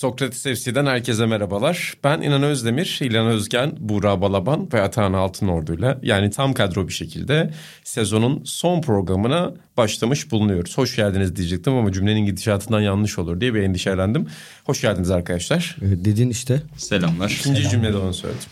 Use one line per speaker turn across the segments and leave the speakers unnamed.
Sokrates FC'den herkese merhabalar. Ben İnan Özdemir, İlhan Özgen, Buğra Balaban ve Atahan Altınordu'yla yani tam kadro bir şekilde sezonun son programına başlamış bulunuyoruz. Hoş geldiniz diyecektim ama cümlenin gidişatından yanlış olur diye bir endişelendim. Hoş geldiniz arkadaşlar.
Evet, dedin işte.
Selamlar.
İkinci cümlede onu söyledim.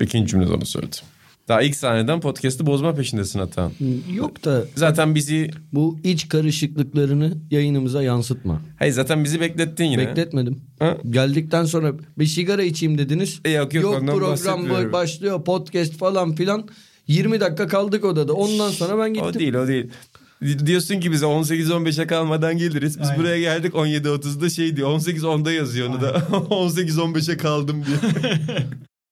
İkinci cümlede onu söyledim. Daha ilk sahneden podcast'ı bozma peşindesin Atahan.
Yok da
Zaten bizi...
bu iç karışıklıklarını yayınımıza yansıtma.
Hayır zaten bizi beklettin yine.
Bekletmedim.
Ha?
Geldikten sonra bir sigara içeyim dediniz.
E, yok, yok, ondan
program başlıyor podcast falan filan. 20 dakika kaldık odada. Ondan sonra ben gittim.
O değil o değil. Di- Diyorsun ki bize 18-15'e kalmadan geliriz. Biz buraya geldik 17.30'da şey diyor. 18-10'da yazıyor onu da. 18-15'e kaldım diyor.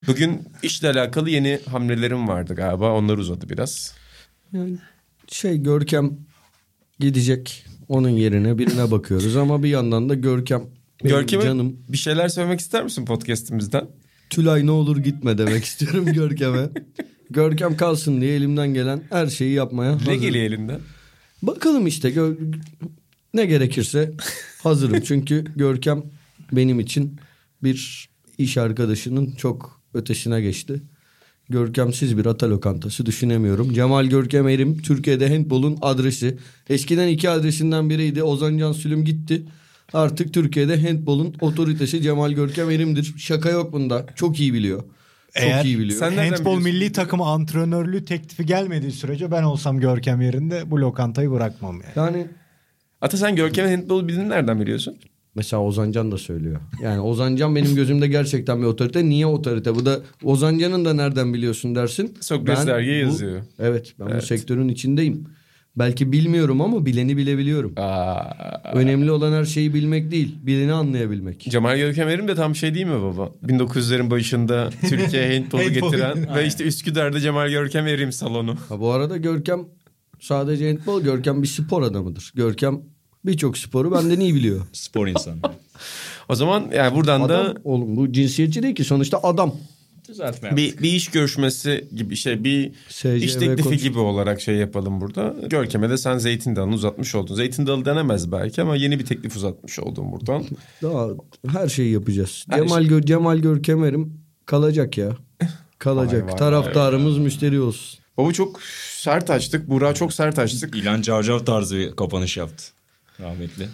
Bugün işle alakalı yeni hamlelerim vardı galiba. Onlar uzadı biraz.
Yani şey Görkem gidecek. Onun yerine birine bakıyoruz ama bir yandan da Görkem
Görkem'e
canım
bir şeyler söylemek ister misin podcast'imizden?
Tülay ne olur gitme demek istiyorum Görkem'e. Görkem kalsın diye elimden gelen her şeyi yapmaya
Ne
hazırım.
geliyor elinden?
Bakalım işte gö- ne gerekirse hazırım. Çünkü Görkem benim için bir iş arkadaşının çok ötesine geçti. Görkemsiz bir ata lokantası düşünemiyorum. Cemal Görkem Erim Türkiye'de handbolun adresi. Eskiden iki adresinden biriydi. Ozan Can Sülüm gitti. Artık Türkiye'de handbolun otoritesi Cemal Görkem Erim'dir. Şaka yok bunda. Çok iyi biliyor. Çok
Eğer
iyi biliyor.
Sen- biliyorsun?
milli takımı antrenörlüğü teklifi gelmediği sürece ben olsam Görkem yerinde bu lokantayı bırakmam yani.
Yani
Ata sen Görkem'in handball bildiğini nereden biliyorsun?
Mesela Ozancan da söylüyor. Yani Ozancan benim gözümde gerçekten bir otorite. Niye otorite? Bu da Ozancan'ın da nereden biliyorsun dersin.
Sokrates dergiye
bu-
yazıyor.
Evet ben bu
Evet.
sektörün içindeyim. Belki bilmiyorum ama bileni bilebiliyorum.
Aa,
Önemli olan her şeyi bilmek değil. Bileni anlayabilmek.
Cemal Görkem Erim de tam şey değil mi baba? 1900'lerin başında Türkiye handball'u
Handball.
getiren ve işte Üsküdar'da Cemal Görkem Erim salonu.
Ha, bu arada Görkem sadece handball. Görkem bir spor adamıdır. Görkem birçok sporu benden iyi biliyor.
Spor insanı.
O zaman yani buradan da
Adam oğlum bu cinsiyetçi değil ki sonuçta adam.
Düzeltme
bir, bir iş görüşmesi gibi şey bir
SCV
iş teklifi
konuş-
gibi olarak şey yapalım burada. Görkem'e de sen Zeytin Dalı'nı uzatmış oldun. Zeytin Dalı denemez belki ama yeni bir teklif uzatmış oldun buradan.
Daha her şeyi yapacağız.
Her
Cemal Gör Cemal Görkemer'im kalacak ya. Kalacak.
Vay vay
Taraftarımız müşteri olsun.
Baba çok sert açtık. Burak çok sert açtık.
İlan Carcav tarzı bir kapanış yaptı. Rahmetli.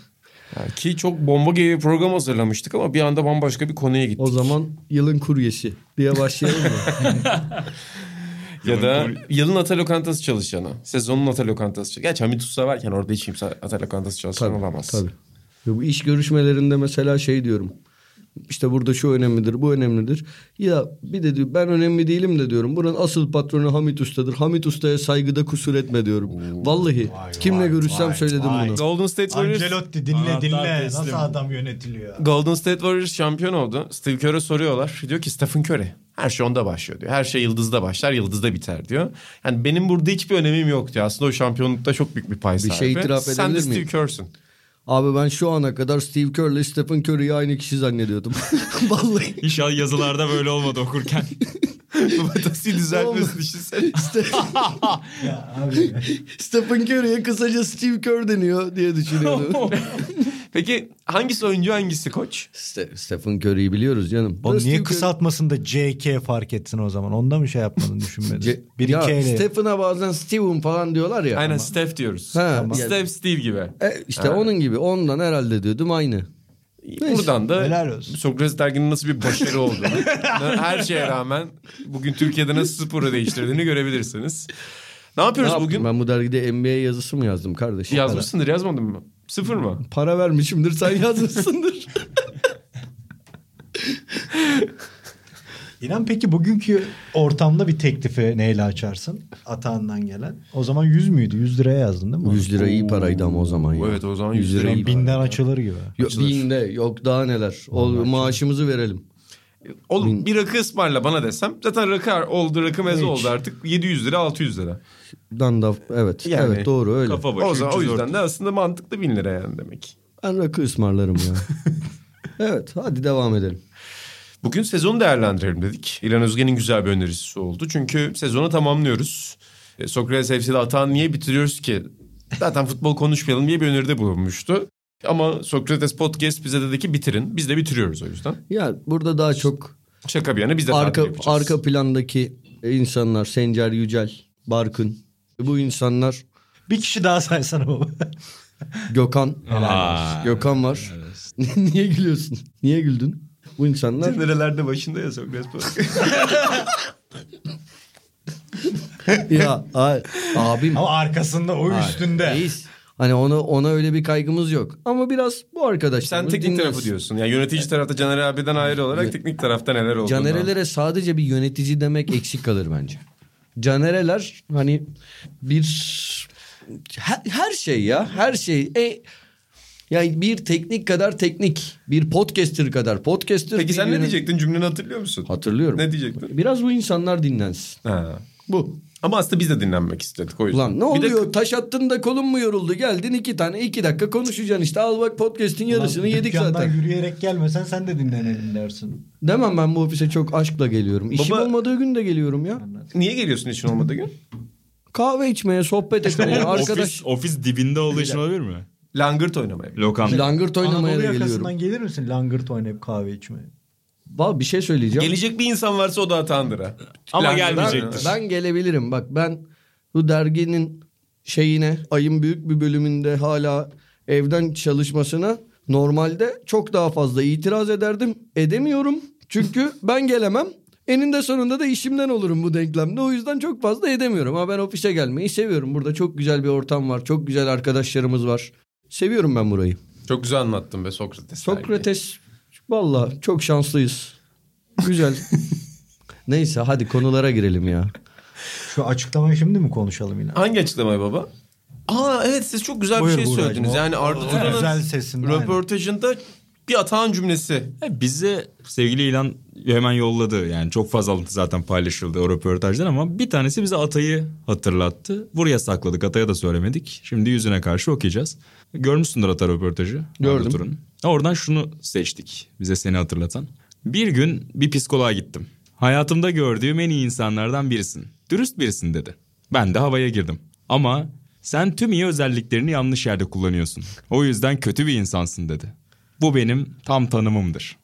Yani ki çok bomba gibi bir program hazırlamıştık ama bir anda bambaşka bir konuya gittik.
O zaman yılın kuryesi diye başlayalım mı?
Ya da yılın ata lokantası çalışanı. Sezonun ata lokantası çalışanı. Gerçi Hamit Usta varken orada hiç kimse ata lokantası çalışan olamaz.
Tabii. Ve bu iş görüşmelerinde mesela şey diyorum. İşte burada şu önemlidir, bu önemlidir. Ya bir de diyor, ben önemli değilim de diyorum. Buranın asıl patronu Hamit Usta'dır. Hamit Usta'ya saygıda kusur etme diyorum. Vallahi kimle
vay,
görüşsem
vay,
söyledim
vay.
bunu.
Golden State Warriors
Ancelotti dinle
Anahtar
dinle.
teslim.
Nasıl adam yönetiliyor?
Golden State Warriors şampiyon oldu. Steve Kerr'e soruyorlar. Diyor ki Stephen Curry. Her şey onda başlıyor diyor. Her şey yıldızda başlar, yıldızda biter diyor. Yani benim burada hiçbir önemim yok diyor. Aslında o şampiyonlukta çok büyük bir pay
Bir
sahibi.
şey itiraf
Sen de
edebilir
Steve
miyim?
Kerr'sün.
Abi ben şu ana kadar Steve Kerr ile Stephen Curry'yi aynı kişi zannediyordum. Vallahi.
İnşallah yazılarda böyle olmadı okurken.
Batası düzeltmesi düşünsene.
Ya abi.
Stephen Curry'e kısaca Steve Kerr deniyor diye düşünüyordum.
Peki hangisi oyuncu hangisi koç?
Ste- Stephen Curry'yi biliyoruz canım.
O
Da
niye
Steve
kısaltmasında JK fark etsin o zaman? Onda mı şey yapmadın düşünmedin? Bir
ya
ile.
Stephen'a bazen Steven falan diyorlar ya.
Aynen Steph diyoruz.
Ha,
Ama
yani-
Steph Steve gibi.
E, işte onun gibi. Ondan herhalde diyordum aynı.
Buradan da
Helal olsun.
Sokrates derginin nasıl bir başarı olduğunu her şeye rağmen bugün Türkiye'de nasıl sporu değiştirdiğini görebilirsiniz. Ne yapıyoruz
Ne
bugün?
Ben bu dergide NBA yazısı mı yazdım kardeşim?
Yazmışsındır yazmadın mı? Sıfır mı?
Para, para vermişimdir sen yazmışsındır.
İnan peki bugünkü ortamda bir teklifi neyle açarsın? Atağından gelen. O zaman 100 müydü? 100 liraya yazdın değil mi?
100 lira iyi paraydı ama o zaman ya.
Evet, o zaman
100
100 lira iyi
Binden açılır gibi.
Yok, binde yok daha neler. O, maaşımızı verelim.
Oğlum bir rakı ısmarla bana desem zaten rakı oldu rakı meze
Hiç.
oldu artık 700 lira 600 lira.
Dan da evet.
Yani
evet doğru öyle.
Kafa başı
o, zaman, o
300
yüzden de aslında mantıklı 1000 lira yani demek.
Ben rakı ısmarlarım ya. evet hadi devam edelim.
Bugün sezonu değerlendirelim dedik. İlhan Özgen'in güzel bir önerisi oldu. Çünkü sezonu tamamlıyoruz. E, Sokrates FC'de Atan niye bitiriyoruz ki? Zaten futbol konuşmayalım diye bir öneride bulunmuştu. Ama Sokrates Podcast bize dedi ki bitirin. Biz de bitiriyoruz o yüzden.
Ya burada daha çok
Şaka bir yana biz de
arka arka plandaki insanlar Sencer Yücel, Barkın. Bu insanlar
Bir kişi daha saysana baba.
Gökhan.
Aa,
Gökhan var. Niye gülüyorsun? Niye güldün? Bu insanlar
Nerelerde başında ya Sokrates Podcast.
ya a- abim
Ama arkasında o üstünde.
reis. Hani ona ona öyle bir kaygımız yok. Ama biraz bu
Sen
arkadaşlar.
teknik tarafı diyorsun. Yani yönetici tarafta Caner abiden ayrı olarak teknik tarafta neler olduğunu.
Canerelere sadece bir yönetici demek eksik kalır bence. Canereler hani bir her, her şey ya her şey. E, yani bir teknik kadar teknik, bir podcaster kadar podcaster.
Peki sen ne diyecektin cümleni hatırlıyor musun?
Hatırlıyorum.
Ne diyecektin?
Biraz bu insanlar dinlensin.
Ha.
Bu.
Ama aslında biz de dinlenmek istedik o yüzden.
Ulan ne
Bir de
oluyor? Taş attın da kolun mu yoruldu? Geldin iki tane iki dakika konuşacaksın işte. Al bak podcast'in yarısını
Ulan
yedik zaten.
yürüyerek gelmesen sen de dinlenelim dersin.
Demem ben bu ofise çok aşkla geliyorum. İşim
Baba-
olmadığı gün de geliyorum ya.
Niye geliyorsun için olmadığı gün?
Kahve içmeye, sohbet etmeye, arkadaş.
Ofis, ofis dibinde olduğu için olabilir mi?
Langırt oynamaya.
Lokanta.
Langırt oynamaya
Anadolu
da geliyorum.
yakasından gelir misin langırt oynayıp kahve içmeye?
Ba- bir şey söyleyeceğim.
Gelecek bir insan varsa o da hatandır ha.
Ama gelmeyecektir.
Ben gelebilirim. Bak ben bu derginin şeyine ayın büyük bir bölümünde hala evden çalışmasına normalde çok daha fazla itiraz ederdim. Edemiyorum. Çünkü ben gelemem. Eninde sonunda da işimden olurum bu denklemde. O yüzden çok fazla edemiyorum. Ama ben ofise gelmeyi seviyorum. Burada çok güzel bir ortam var. Çok güzel arkadaşlarımız var. Seviyorum ben burayı.
Çok güzel anlattın be Sokrates.
Sokrates valla çok şanslıyız. Güzel. Neyse hadi konulara girelim ya.
Şu açıklamayı şimdi mi konuşalım yine?
Hangi açıklamayı baba? Aa evet siz çok güzel
Buyur
bir şey söylediniz. Yani Arda Turan'ın
güzel sesinden, aynen.
röportajında bir atağın cümlesi.
Ya Bize sevgili ilan hemen yolladı. Yani çok fazla alıntı zaten paylaşıldı o röportajdan ama bir tanesi bize Atay'ı hatırlattı. Buraya sakladık. Atay'a da söylemedik. Şimdi yüzüne karşı okuyacağız. Görmüşsündür Ata röportajı.
Gördüm.
Oradan şunu seçtik. Bize seni hatırlatan. Bir gün bir psikoloğa gittim. Hayatımda gördüğüm en iyi insanlardan birisin. Dürüst birisin dedi. Ben de havaya girdim. Ama sen tüm iyi özelliklerini yanlış yerde kullanıyorsun. O yüzden kötü bir insansın dedi. Bu benim tam tanımımdır.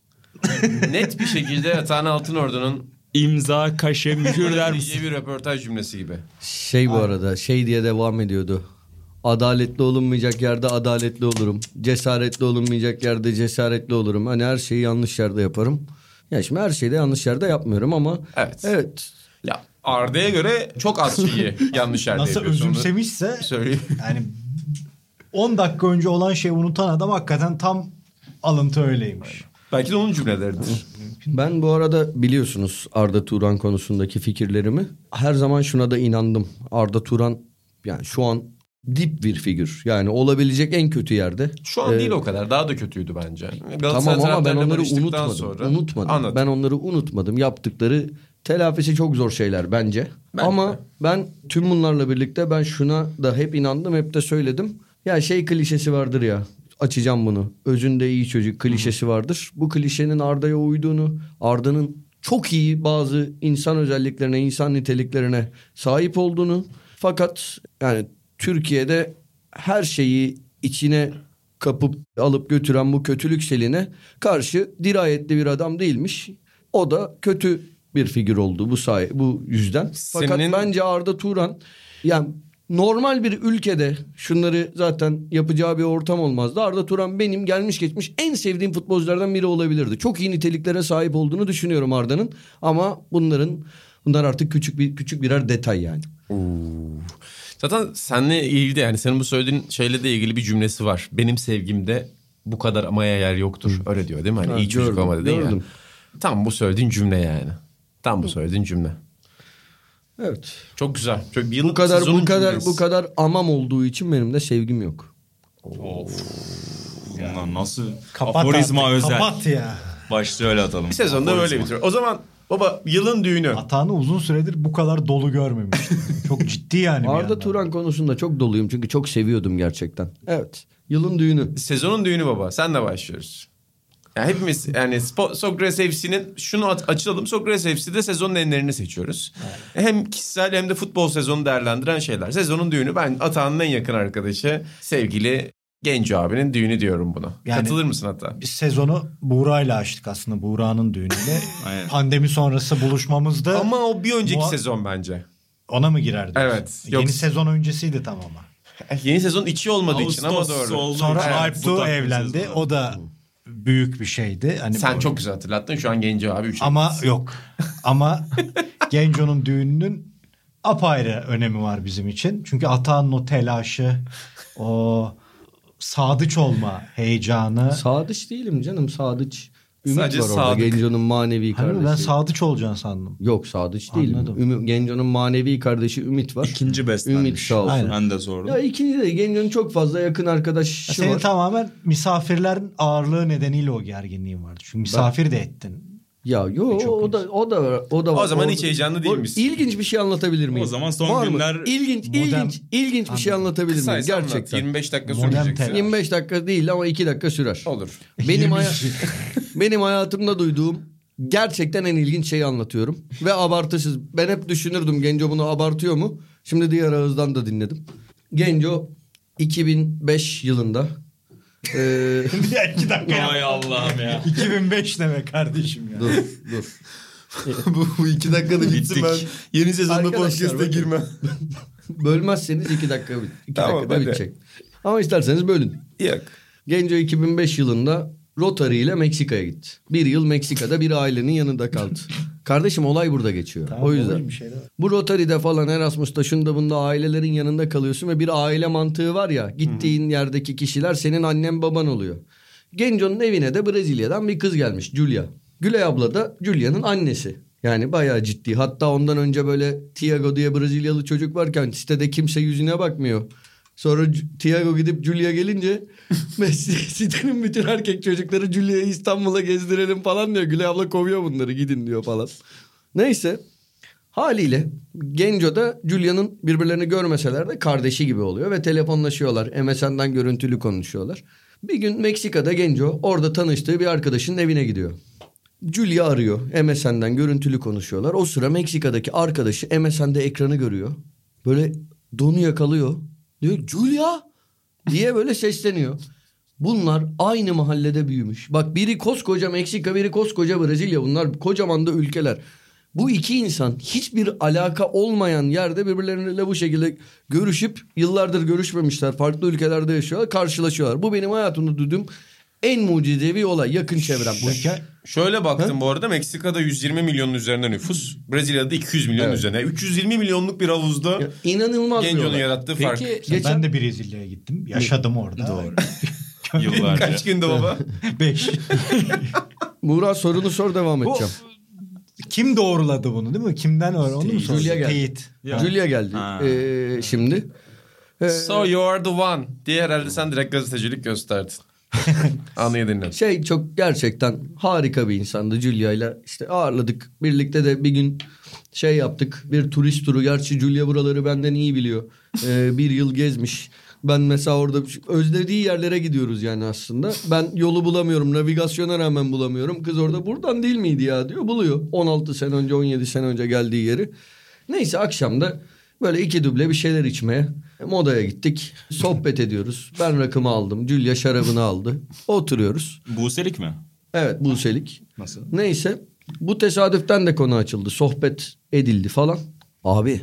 Net bir şekilde Atahan Altınordu'nun
İmza, kaşe, mühür der misin?
bir röportaj cümlesi gibi.
Şey bu arada şey diye devam ediyordu. Adaletli olunmayacak yerde adaletli olurum. Cesaretli olunmayacak yerde cesaretli olurum. Hani her şeyi yanlış yerde yaparım. Ya şimdi her şeyi de yanlış yerde yapmıyorum ama
Evet.
evet
Ya Arda'ya göre çok az şeyi yanlış yerde
Nasıl
yapıyorsun. Onu
özümsemişse
Söyleyeyim.
yani 10 dakika önce olan şeyi unutan adam hakikaten tam alıntı öyleymiş.
Belki de onun cümleleridir.
Ben bu arada biliyorsunuz Arda Turan konusundaki fikirlerimi. Her zaman şuna da inandım. Arda Turan yani şu an dip bir figür. Yani olabilecek en kötü yerde.
Şu an
Ee,
değil o kadar. Daha da kötüydü bence.
Tamam ama ben onları unutmadım.
sonra-
Unutmadım.
Anladım.
Ben onları unutmadım. Yaptıkları telafisi çok zor şeyler bence.
Ben
ama
de.
ben tüm bunlarla birlikte ben şuna da hep inandım, hep de söyledim. Ya şey klişesi vardır ya. Açacağım bunu. Özünde iyi çocuk klişesi vardır. Bu klişenin Arda'ya uyduğunu, Arda'nın çok iyi bazı insan özelliklerine, insan niteliklerine sahip olduğunu. Fakat yani Türkiye'de her şeyi içine kapıp alıp götüren bu kötülük seline karşı dirayetli bir adam değilmiş. O da kötü bir figür oldu bu say bu yüzden. Fakat
Senin-
bence Arda Turan yani normal bir ülkede şunları zaten yapacağı bir ortam olmazdı. Arda Turan benim gelmiş geçmiş en sevdiğim futbolculardan biri olabilirdi. Çok iyi niteliklere sahip olduğunu düşünüyorum Arda'nın ama bunların bunlar artık küçük bir küçük birer detay yani.
Zaten seninle ilgili de yani senin bu söylediğin şeyle de ilgili bir cümlesi var. Benim sevgimde bu kadar amaya yer yoktur. Öyle diyor değil mi? Hani
Ha,
iyi çocuk
gördüm,
ama dedin ya.
gördüm.
Tam bu söylediğin cümle yani. Tam bu söylediğin cümle.
Evet.
Çok güzel. Çok bir
Bu kadar bu kadar
cümlesi.
bu kadar amam olduğu için benim de sevgim yok.
Bunlar nasıl
Kapat
aforizma
artık,
özel.
Kapat ya.
Başlığı öyle atalım.
Sezonda böyle
Aforizma.
bitiriyor. O zaman baba yılın düğünü.
Atağını uzun süredir bu kadar dolu görmemiştim. Çok ciddi yani
Arda. Turan konusunda çok doluyum çünkü çok seviyordum gerçekten. Evet. Yılın düğünü.
Sezonun düğünü baba. Senle başlıyoruz. Yani hepimiz yani Sokrates FC'nin şunu açalım. Sokrates FC'de sezonun enlerini seçiyoruz. Hem kişisel hem de futbol sezonu değerlendiren şeyler. Sezonun düğünü ben Atağan'ın en yakın arkadaşı sevgili Genco abinin düğünü diyorum buna.
Yani-
Katılır mısın hatta?
Biz sezonu Buğra'yla açtık aslında. Buğra'nın düğünüyle. Pandemi sonrası buluşmamızda
Ama o bir önceki
Muha-
sezon bence.
ona mı girer diyorsun?
Evet.
Yeni sezon öncesiydi tam ama.
Eh, Yeni sezon içi olmadığı için ama
Ağustos
doğru.
Sonra
için
Alp
takvim
evlendi.
sezonu.
O da büyük bir şeydi. Hani
Sen
bu-
çok güzel hatırlattın. Şu an Genco abi üç
Ama yok. Ama Genco'nun düğününün apayrı önemi var bizim için. Çünkü Atağan'ın o telaşı, o sadıç olma heyecanı.
Sadıç değilim canım Sadıç. Ümit
Sadece
var orada
Sadık.
Genco'nun manevi
Hani
kardeşi.
ben sadıç olacaksın sandım.
Yok Sadıç değilim.
Anladım.
Ümit, Genco'nun manevi kardeşi Ümit var.
İkinci beslenmiş.
Ümit sağ olsun.
Aynen.
Ben de sordum.
Ya ikinci de Genco'nun çok fazla yakın arkadaşı
Senin
var.
tamamen misafirlerin ağırlığı nedeniyle o gerginliğin vardı. Çünkü misafir de ettin.
Ya yo
Çok
o da o da. O da var.
O zaman
Orada-
hiç heyecanlı değil
O-
misin?
İlginç bir şey anlatabilir miyim?
O zaman son
Var mı?
günler
ilginç
modem-
ilginç ilginç bir şey anlatabilir miyim
Kısaysa anlat.
gerçekten?
25 dakika
telaş.
25 dakika değil ama 2 dakika sürer.
Olur.
Benim haya- benim hayatımda duyduğum gerçekten en ilginç şeyi anlatıyorum ve abartısız. Ben hep düşünürdüm Genco bunu abartıyor mu? Şimdi diğer ağızdan da dinledim. Genco 2005 yılında eee,
Bir iki dakika
Ay Allah'ım ya.
2005 demek kardeşim ya.
dur dur.
bu, bu iki dakikada bitsin ben yeni sezonda podcast'e girmem.
Bölmezseniz 2 dakika iki
Tamam,
dakikada
hadi.
bitecek. Ama isterseniz bölün.
Yok.
Genco 2005 yılında Rotary ile Meksika'ya gitti. Bir yıl Meksika'da bir ailenin yanında kaldı. Kardeşim olay burada geçiyor.
Tamam,
o yüzden.
şey.
Bu Rotary'de falan Erasmus'ta şunda bunda ailelerin yanında kalıyorsun ve bir aile mantığı var ya. Gittiğin yerdeki kişiler senin annen baban oluyor. Genco'nun evine de Brezilya'dan bir kız gelmiş Julia. Gülay abla da Julia'nın annesi. Yani bayağı ciddi. Hatta ondan önce böyle Tiago diye Brezilyalı çocuk varken sitede kimse yüzüne bakmıyor. Sonra Tiago gidip Julia gelince Messi sitenin bütün erkek çocukları Julia'yı İstanbul'a gezdirelim falan diyor. Gülay abla kovuyor bunları gidin diyor falan. Neyse Haliyle Genco da Julia'nın birbirlerini görmeseler de kardeşi gibi oluyor ve telefonlaşıyorlar. MSN'den görüntülü konuşuyorlar. Bir gün Meksika'da Genco orada tanıştığı bir arkadaşının evine gidiyor. Julia arıyor. MSN'den görüntülü konuşuyorlar. O sıra Meksika'daki arkadaşı MSN'de ekranı görüyor. Böyle donu yakalıyor. Diyor Julia diye böyle sesleniyor. Bunlar aynı mahallede büyümüş. Bak biri koskoca Meksika, biri koskoca Brezilya. Bunlar kocaman da ülkeler. Bu iki insan hiçbir alaka olmayan yerde birbirleriyle bu şekilde görüşüp yıllardır görüşmemişler. Farklı ülkelerde yaşıyorlar, karşılaşıyorlar. Bu benim hayatımda duyduğum en mucizevi olay yakın çevremde.
Bu hikaye
Şöyle baktım bu arada Meksika'da 120 milyonun üzerinde nüfus. Brezilya'da 200 milyon
Evet.
üzerinde. 320 milyonluk bir havuzda
Ya, İnanılmaz
Genco'nun
olay.
yarattığı fark.
Peki geçen
Ben de Brezilya'ya gittim. Yaşadım orada. Doğru.
Yıllarca.
Kaç günde baba?
Beş.
Murat sorunu sor devam
Bu-
edeceğim.
Kim doğruladı bunu değil mi? Kimden öğrendi? Onu mu sordun?
Julia geldi.
Teyit.
Julia geldi
Ha.
ee, şimdi. Ee,
so you are the one diye herhalde sen direkt gazetecilik gösterdin. Anıyı dinle.
Şey çok gerçekten harika bir insandı Julia ile işte ağırladık. Birlikte de bir gün şey yaptık bir turist turu. Gerçi Julia buraları benden iyi biliyor. Ee, bir yıl gezmiş. Ben mesela orada özlediği yerlere gidiyoruz yani aslında. Ben yolu bulamıyorum. Navigasyona rağmen bulamıyorum. Kız orada buradan değil miydi ya diyor. Buluyor. 16 sene önce 17 sene önce geldiği yeri. Neyse akşamda böyle iki duble bir şeyler içmeye modaya gittik. Sohbet ediyoruz. Ben rakımı aldım. Julia şarabını aldı. Oturuyoruz.
Buselik mi?
Evet Buselik.
Nasıl?
Neyse bu tesadüften de konu açıldı. Sohbet edildi falan. Abi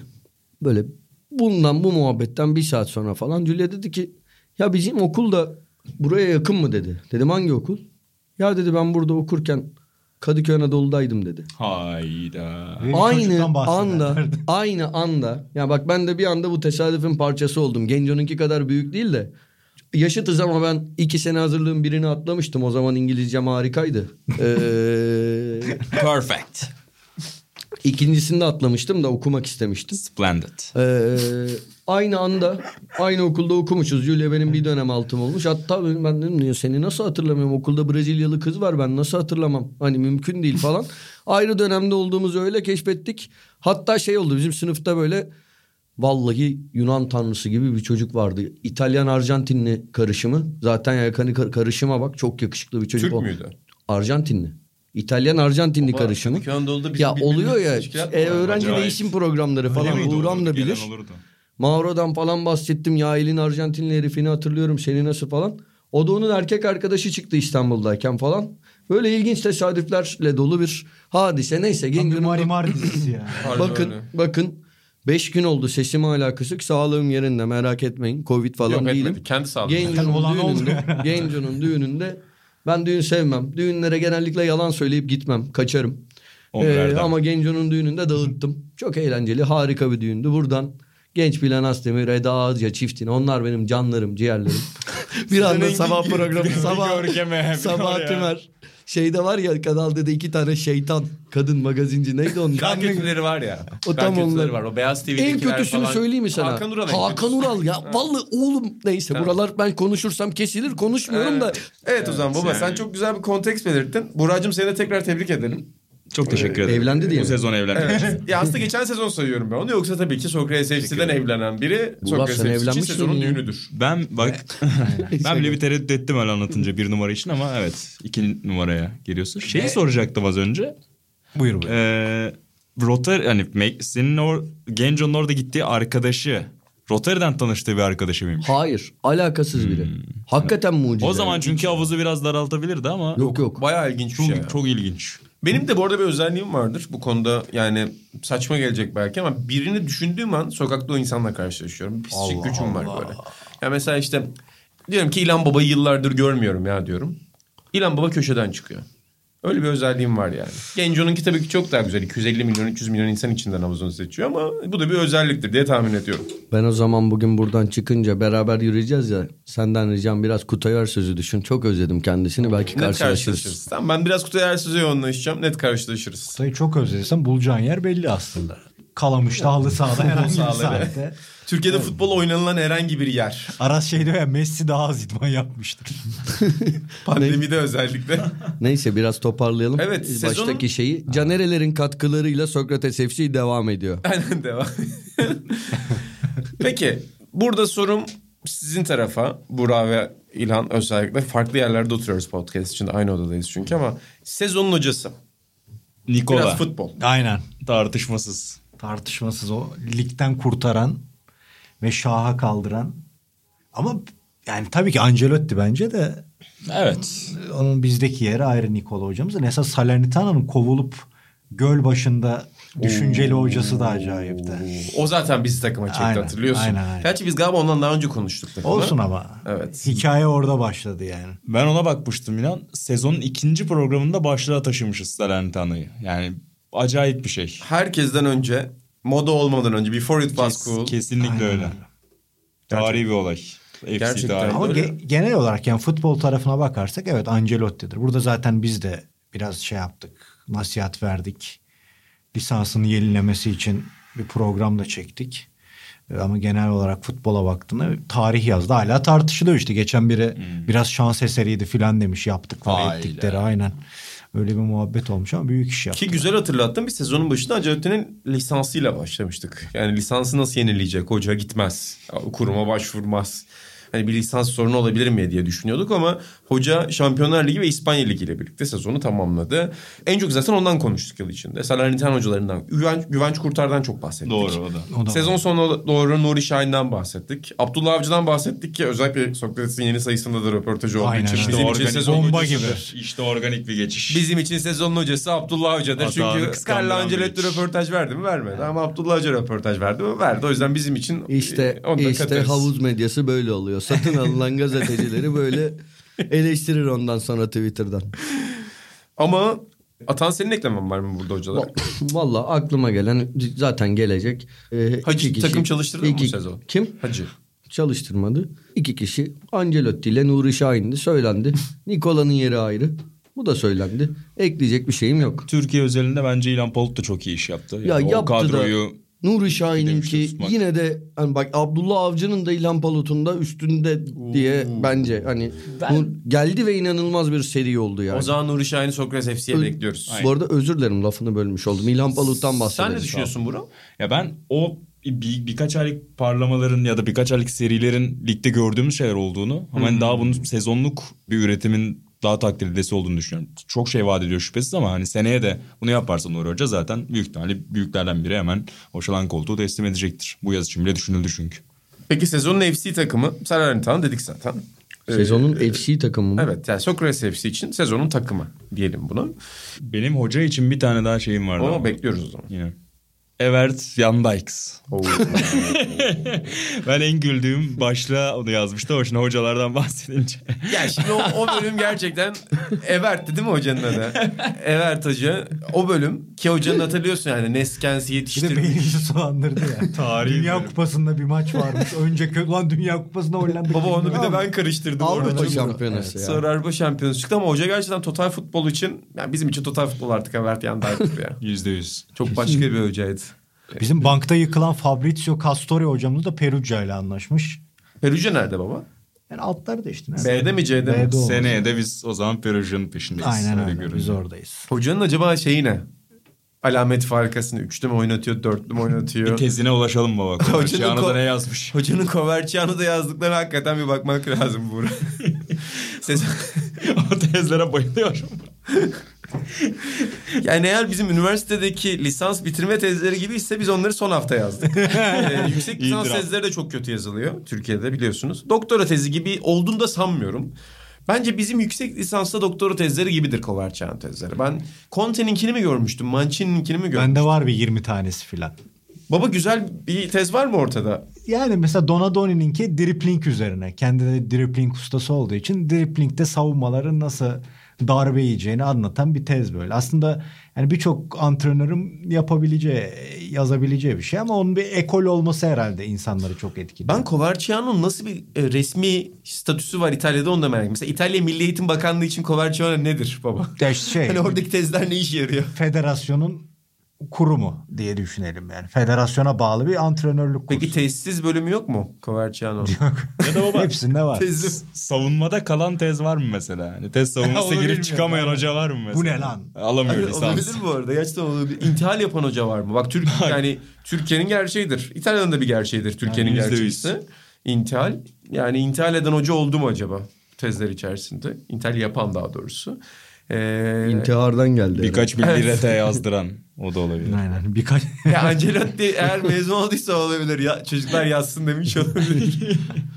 böyle bundan bu muhabbetten bir saat sonra falan Julia dedi ki ya bizim okul da buraya yakın mı dedi. Dedim hangi okul? Ya dedi ben burada okurken Kadıköy Anadolu'daydım dedi.
Hayda.
Aynı anda aynı anda ya bak ben de bir anda bu tesadüfün parçası oldum. Genco'nunki kadar büyük değil de yaşıtız ama ben iki sene hazırlığın birini atlamıştım. O zaman İngilizcem harikaydı. Ee,
Perfect.
ikincisini de atlamıştım da okumak istemiştim.
Splendid.
Ee, aynı anda aynı okulda okumuşuz. Julia benim bir dönem altım olmuş. Hatta ben dedim "Niye seni nasıl hatırlamıyorum? Okulda Brezilyalı kız var ben nasıl hatırlamam? Hani mümkün değil falan. Ayrı dönemde olduğumuzu öyle keşfettik. Hatta şey oldu bizim sınıfta böyle vallahi Yunan tanrısı gibi bir çocuk vardı. İtalyan Arjantinli karışımı. Zaten yakını kar- karışıma bak çok yakışıklı bir çocuk.
Türk
o.
müydü?
Arjantinli. İtalyan Arjantinli
Ama
karışımı. Ya oluyor ya
ilişkiler
e, öğrenci
Acayip.
değişim programları falan. Uğram da bilir.
olurdu.
Mauro'dan falan bahsettim. Ya elin Arjantinli herifini hatırlıyorum. Seni nasıl falan. O da onun erkek arkadaşı çıktı İstanbul'dayken falan. Böyle ilginç tesadüflerle dolu bir hadise. Neyse.
Bir
Genco'nun-
Marimar dizisi.
Harbiden
bakın
öyle.
bakın. Beş gün oldu sesim hala kısık. Sağlığım yerinde merak etmeyin. Covid falan
Yok
değilim.
etmedi. Kendi sağlığı.
Genco'nun düğününde, Genco'nun düğününde ben düğün sevmem. Düğünlere genellikle yalan söyleyip gitmem. Kaçarım. Ee, ama Genco'nun düğününde dağıttım. Çok eğlenceli, harika bir düğündü. Buradan Genç Bilen Asdemir, Eda Ağızca çiftine. Onlar benim canlarım, ciğerlerim. bir anda sabah programı, sabah,
görkeme, bir
sabah. Tümer. Şeyde var ya Kanal D'de iki tane şeytan kadın magazinci neydi onun?
Kan kötüleri var ya.
O
Kan
tam onlar.
var. O Beyaz TV'dekiler
En kötüsünü
falan.
söyleyeyim mi sana?
Hakan Ural.
Hakan. Ural ya. Vallahi oğlum neyse
Tamam.
buralar ben konuşursam kesilir konuşmuyorum da.
Evet o zaman baba sen çok güzel bir konteks belirttin. Buracığım seni de tekrar tebrik edelim.
Çok teşekkür ederim.
Evlendi diye
Bu
mi?
sezon evlendi.
Evet. ya aslında geçen sezon sayıyorum ben onu. Yoksa tabii ki Sokrates FC'den evlenen biri
Ulan
Sokrates
sen
FC için
evlenmiş
sezonun
miydin ya?
düğünüdür.
Ben bak ben bile bir tereddüt ettim öyle anlatınca bir numara için ama evet iki numaraya geliyorsun. Şeyi soracaktım az önce.
Buyur buyur.
Ee, Rotary hani Me- senin o Genco'nun orada gittiği arkadaşı Rotary'den tanıştığı bir arkadaşı mıymış?
Hayır alakasız biri. Hakikaten mucize.
Hmm. O zaman çünkü havuzu biraz daraltabilirdi ama
Yok yok.
Bayağı ilginç bir
çok,
şey. ya.
çok ilginç.
Benim de bu arada bir özelliğim vardır bu konuda yani saçma gelecek belki ama birini düşündüğüm an sokakta o insanla karşılaşıyorum. Pislik gücüm var böyle. Ya mesela işte diyorum ki İlhan Baba'yı yıllardır görmüyorum ya diyorum. İlhan Baba köşeden çıkıyor. Öyle bir özelliğim var yani. Genco'nunki tabii ki çok daha güzel. 250 milyon 300 milyon insan içinden havuzunu seçiyor ama bu da bir özelliktir diye tahmin ediyorum.
Ben o zaman bugün buradan çıkınca beraber yürüyeceğiz ya. Senden ricam biraz Kutay Ersöz'ü düşün. Çok özledim kendisini. Belki
Net
karşılaşırız.
karşılaşırız. Tamam ben biraz Kutay Ersüz'e yoğunlaşacağım. Net karşılaşırız.
Sayı çok özlediysen bulacağın yer belli aslında. Kalamış'ta halı sahada herhangi bir saatte.
Türkiye'de futbol oynanılan herhangi bir yer.
Aras şey diyor ya Messi daha az idman yapmıştır.
Pandemide özellikle.
Neyse biraz toparlayalım.
Evet, sezonun-
Baştaki şeyi. Canerelerin katkılarıyla Sokrates FC devam ediyor.
Aynen devam. Peki burada sorum sizin tarafa. Burak ve İlhan özellikle farklı yerlerde oturuyoruz podcast için. Aynı odadayız çünkü ama sezonun hocası.
Nikola
Biraz futbol.
Aynen.
tartışmasız.
Tartışmasız o ligden kurtaran ve şaha kaldıran. Ama yani tabii ki Ancelotti bence de
Evet.
onun bizdeki yeri ayrı Nikola hocamız. Esas Salernitano'nun kovulup göl başında düşünceli hocası da acayipti.
O zaten bizi takıma çekti
Aynen,
hatırlıyorsun.
aynen, aynen.
Gerçi biz galiba ondan daha önce konuştuk. takımı.
Olsun ama.
Evet.
Hikaye orada başladı yani.
Ben ona bakmıştım inan. Sezonun ikinci programında başlığa taşımışız Salernitano'yu. Yani acayip bir şey.
Herkesten önce moda olmadan önce before it was
Kes-
cool.
Kesinlikle
Aynen
öyle. Tarihi bir olay. FC
Gerçekten.
tarihi.
Ama ge- genel olarak yani futbol tarafına bakarsak evet Ancelotti'dir. Burada zaten biz de biraz şey yaptık. Nasihat verdik. Lisansını yenilemesi için bir program da çektik. Ee, Ama genel olarak futbola baktığında tarih yazdı. Hala tartışılıyor işte. Geçen biri biraz şans eseriydi filan demiş yaptıkları
Hayda.
ettikleri aynen. Öyle bir muhabbet olmuş ama büyük iş yaptı.
Ki güzel hatırlattın. Biz sezonun başında Ancelotti'nin lisansıyla başlamıştık. Yani lisansı nasıl yenileyecek? Hoca gitmez. Kuruma başvurmaz. Hani bir lisans sorunu olabilir mi diye düşünüyorduk ama hoca Şampiyonlar Ligi ve İspanya Ligi ile birlikte sezonu tamamladı. En çok zaten ondan konuştuk yıl içinde. Salernitano hocalarından, Güvenç, Güvenç Kurtar'dan çok bahsettik.
Doğru o da.
O da
Sezon sonuna doğru Nuri Şahin'den bahsettik. Abdullah Avcı'dan bahsettik ki özellikle Sokrates'in yeni sayısında da röportajı olduğu
Aynen
için.
öyle.
Bizim için
organik
sezon
bomba
hocası-
gibi.
İşte organik bir geçiş.
Bizim için sezonun hocası Abdullah.
Hatanı
Çünkü Carlo Ancelotti röportaj verdi mi? Vermedi. Ama Abdullah Hoca röportaj verdi mi? Verdi. O yüzden bizim için
İşte
e, onu da
işte
katarız.
havuz medyası böyle oluyor. Satın alınan gazetecileri böyle eleştirir ondan sonra Twitter'dan.
Ama Atan senin eklemen var mı burada hocalar?
Valla aklıma gelen zaten gelecek. Ee,
Hacı
iki
takım çalıştırdı mı bu sezon?
Kim?
Hacı.
Çalıştırmadı. İki kişi Ancelotti ile Nuri Şahin'di söylendi. Nikola'nın yeri ayrı. Bu da söylendi. Ekleyecek bir şeyim yok.
Türkiye özelinde bence İlhan Polut da çok iyi iş yaptı. Yani
Ya
o
yaptı da-
kadroyu
Nuri Şahin'inki yine de hani bak Abdullah Avcı'nın da İlhan Palut'un da üstünde diye bence hani Nur- geldi ve inanılmaz bir seri oldu yani.
O zaman Nuri Şahin'i Sokrates FC'ye bekliyoruz.
Bu arada özür dilerim lafını bölmüş oldum. İlhan Palut'tan bahsedelim.
Sen ne düşünüyorsun Burak?
Ya ben o bir, birkaç aylık parlamaların ya da birkaç aylık serilerin ligde gördüğümüz şeyler olduğunu ama hani daha bunun sezonluk bir üretimin daha takdir edilesi olduğunu düşünüyorum. Çok şey vaat ediyor şüphesiz ama hani seneye de bunu yaparsa Nuri Hoca zaten büyük ihtimalle büyüklerden biri hemen o şalan koltuğu teslim edecektir. Bu yaz için bile düşünüldü çünkü.
Peki sezonun FC takımı Salernitana dedik zaten. Ee,
Sezonun FC takımı mı?
Evet yani Sokrates FC için sezonun takımı diyelim bunu.
Benim hoca için bir tane daha şeyim vardı.
Onu
ama.
bekliyoruz o zaman.
Yine. Evert Jan Dijks. Ben en güldüğüm başlığa onu yazmıştı. Hoşuna hocalardan bahsedince.
ya şimdi o, o bölüm gerçekten Evert'ti değil mi hocanın adı? Evert Hoca. O bölüm ki hocanın hatırlıyorsun yani Neskensi
Bir de
yetiştirmiş.
beynimizi sulandırdı ya.
Tarihi
Dünya
bölüm.
Kupası'nda bir maç varmış. Önce kö- lan Dünya Kupası'nda Hollanda.
Baba onu bir de ben karıştırdım.
Avrupa
orada.
şampiyonası ya.
Sonra Avrupa şampiyonası çıktı ama hoca gerçekten total futbol için yani bizim için total futbol artık Evert Yanday'dır ya.
Yüzde yüz.
Çok başka bir hocaydı.
Bizim bankta yıkılan Fabrizio Castori hocamız da Perugia ile anlaşmış.
Perugia nerede baba?
Yani altları da işte. nerede?
B'de mi C'de mi?
B'de.
Seneye de biz o zaman Perugia'nın peşindeyiz.
Aynen
Öyle görünüyor.
Biz oradayız.
Hocanın acaba şeyi ne? Alamet farkasını üçlü mü oynatıyor, dörtlü mü oynatıyor?
Bir tezine ulaşalım baba.
Hocanın
Hocanın
ko-
da ne yazmış?
Hocanın Coverciano'da yazdıklarına hakikaten bir bakmak lazım Buğra. Sezon...
o tezlere bayılıyorum.
Yani eğer bizim üniversitedeki lisans bitirme tezleri gibi ise biz onları son hafta yazdık. Ee, yüksek lisans tezleri de çok kötü yazılıyor Türkiye'de biliyorsunuz. Doktora tezi gibi olduğunu da sanmıyorum. Bence bizim yüksek lisansta doktora tezleri gibidir Coverciano tezleri. Ben Conte'ninkini mi görmüştüm, Mancini'ninkini mi görmüştüm?
Bende var bir 20 tanesi filan.
Baba güzel bir tez var mı ortada?
Yani mesela Donadoni'ninki dribbling üzerine. Kendi de dribbling ustası olduğu için dribblingde savunmaların nasıl darbe yiyeceğini anlatan bir tez böyle. Aslında yani birçok antrenörün yapabileceği, yazabileceği bir şey ama onun bir ekol olması herhalde insanları çok etkiliyor.
Ben Coverciano'nun nasıl bir e, resmi statüsü var İtalya'da onu da merak ediyorum. Mesela İtalya Milli Eğitim Bakanlığı için Coverciano nedir baba?
Ya şey,
Hani oradaki tezler ne işe yarıyor?
federasyonun kurumu diye düşünelim yani. Federasyona bağlı bir antrenörlük kursu.
Peki tesis bölümü yok mu Coverciano?
Ya da baba
Hepsinde var.
Tezi.
savunmada kalan tez var mı mesela? Hani tez
Onu
savunmasına girip çıkamayan hoca var mı mesela?
Bu ne lan?
Alamıyor lisans.
olabilir bu arada. Gerçekten olabilir. İntihal yapan hoca var mı? Bak Türk yani Türkiye'nin gerçeğidir. İtalya'nın da bir gerçeğidir Türkiye'nin
Yani yüzde
gerçeği
yüz.
ise. İntihal. Yani intihal eden hoca oldu mu acaba? Tezler içerisinde. İntihal yapan daha doğrusu. Ee,
İntihardan geldi.
Birkaç bilgi rete yazdıran o da olabilir.
Aynen birkaç
ya Ancelotti eğer mezun olduysa olabilir. Ya, çocuklar yazsın demiş olabilir.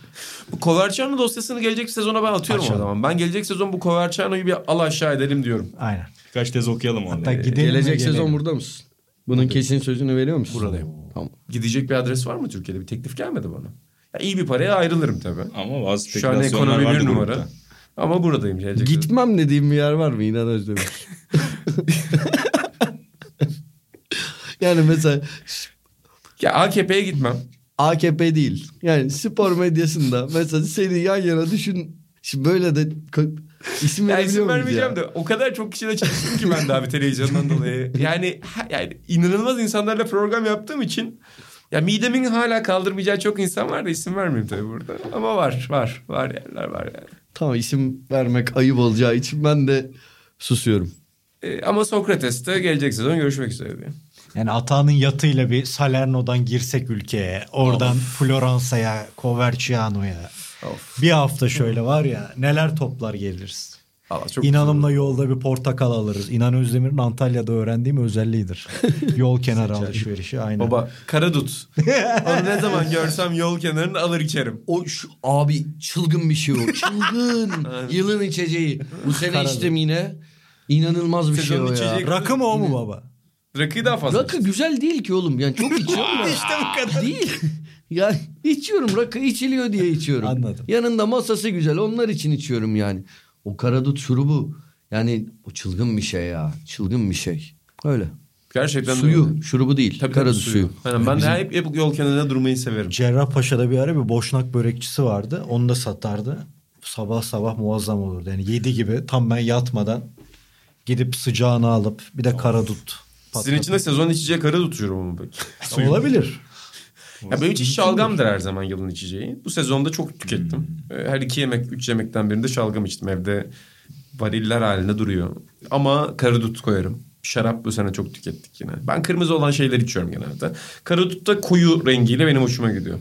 bu Coverciano dosyasını gelecek sezona ben atıyorum
Açalım.
o zaman. Ben gelecek sezon bu Coverciano'yu bir al aşağı edelim diyorum.
aynen.
Birkaç tez okuyalım orada.
Hatta gidelim ve
Gelecek sezon burada mısın? Bunun kesin sözünü veriyor musun?
Buradayım.
Tamam.
Gidecek bir adres var mı Türkiye'de? Bir teklif gelmedi bana. Ya iyi bir paraya ayrılırım tabii.
Ama bazı
Şu an ekonomi bir numara.
grupta.
Ama buradayım gelecek.
Gitmem dediğim bir yer var mı? İnan Özdemir. yani mesela
Ya AKP'ye gitmem.
AKP değil. Yani spor medyasında mesela seni yan yana düşün. Şimdi böyle de isim
Ya isim vermeyeceğim
ya?
de o kadar çok kişiyle çalıştım ki ben de abi televizyondan dolayı. Yani yani inanılmaz insanlarla program yaptığım için ya midemin hala kaldırmayacağı çok insan var da isim vermeyeyim tabii burada. Ama var var var yerler var yani.
Tamam isim vermek ayıp olacağı için ben de susuyorum.
Ee, ama Sokrates'te gelecek sezon görüşmek üzere diyor.
Yani Atağan'ın yatıyla bir Salerno'dan girsek ülkeye. Oradan Floransa'ya, Coverciano'ya.
Of.
Bir hafta şöyle var ya neler toplar geliriz.
Allah çok
İnanımla yolda bir portakal alırız. İnan Özdemir'in Antalya'da öğrendiğim özelliğidir. Yol kenarı alışverişi aynen.
Baba karadut. Onu ne zaman görsem yol kenarında alır içerim.
O şu, abi çılgın bir şey o. Çılgın. Yılın içeceği. Bu sene
Karadut.
içtim yine. İnanılmaz bir şey
Sezonun
o ya.
Rakı mı o mu baba?
Rakıyı daha fazla.
Rakı güzel değil ki oğlum. Yani çok içiyorum işte bu kadar. Değil. Yani içiyorum rakı içiliyor diye içiyorum.
Anladım.
Yanında masası güzel onlar için içiyorum yani. O karadut şurubu yani o çılgın bir şey ya. Çılgın bir şey. Öyle.
Gerçekten
suyu,
öyle.
şurubu değil.
Tabii,
karadut
tabii,
suyu.
Aynen, ben de hep, hep yol kenarında durmayı severim.
Cerrahpaşa'da bir ara bir boşnak börekçisi vardı. Onu da satardı. Sabah sabah muazzam olurdu. Yani yedi gibi tam ben yatmadan gidip sıcağını alıp bir de karadut
Sizin için de sezon içeceği karı tutuyorum mu peki?
Olabilir.
Ya benim için şalgamdır her zaman yılın içeceği. Bu sezonda çok tükettim. Ee, Her iki yemek, üç yemekten birinde şalgam içtim. Evde variller halinde duruyor. Ama karadut koyarım. Şarap bu sene çok tükettik yine. Ben kırmızı olan şeyler içiyorum genelde. Karadut da koyu rengiyle benim hoşuma gidiyor.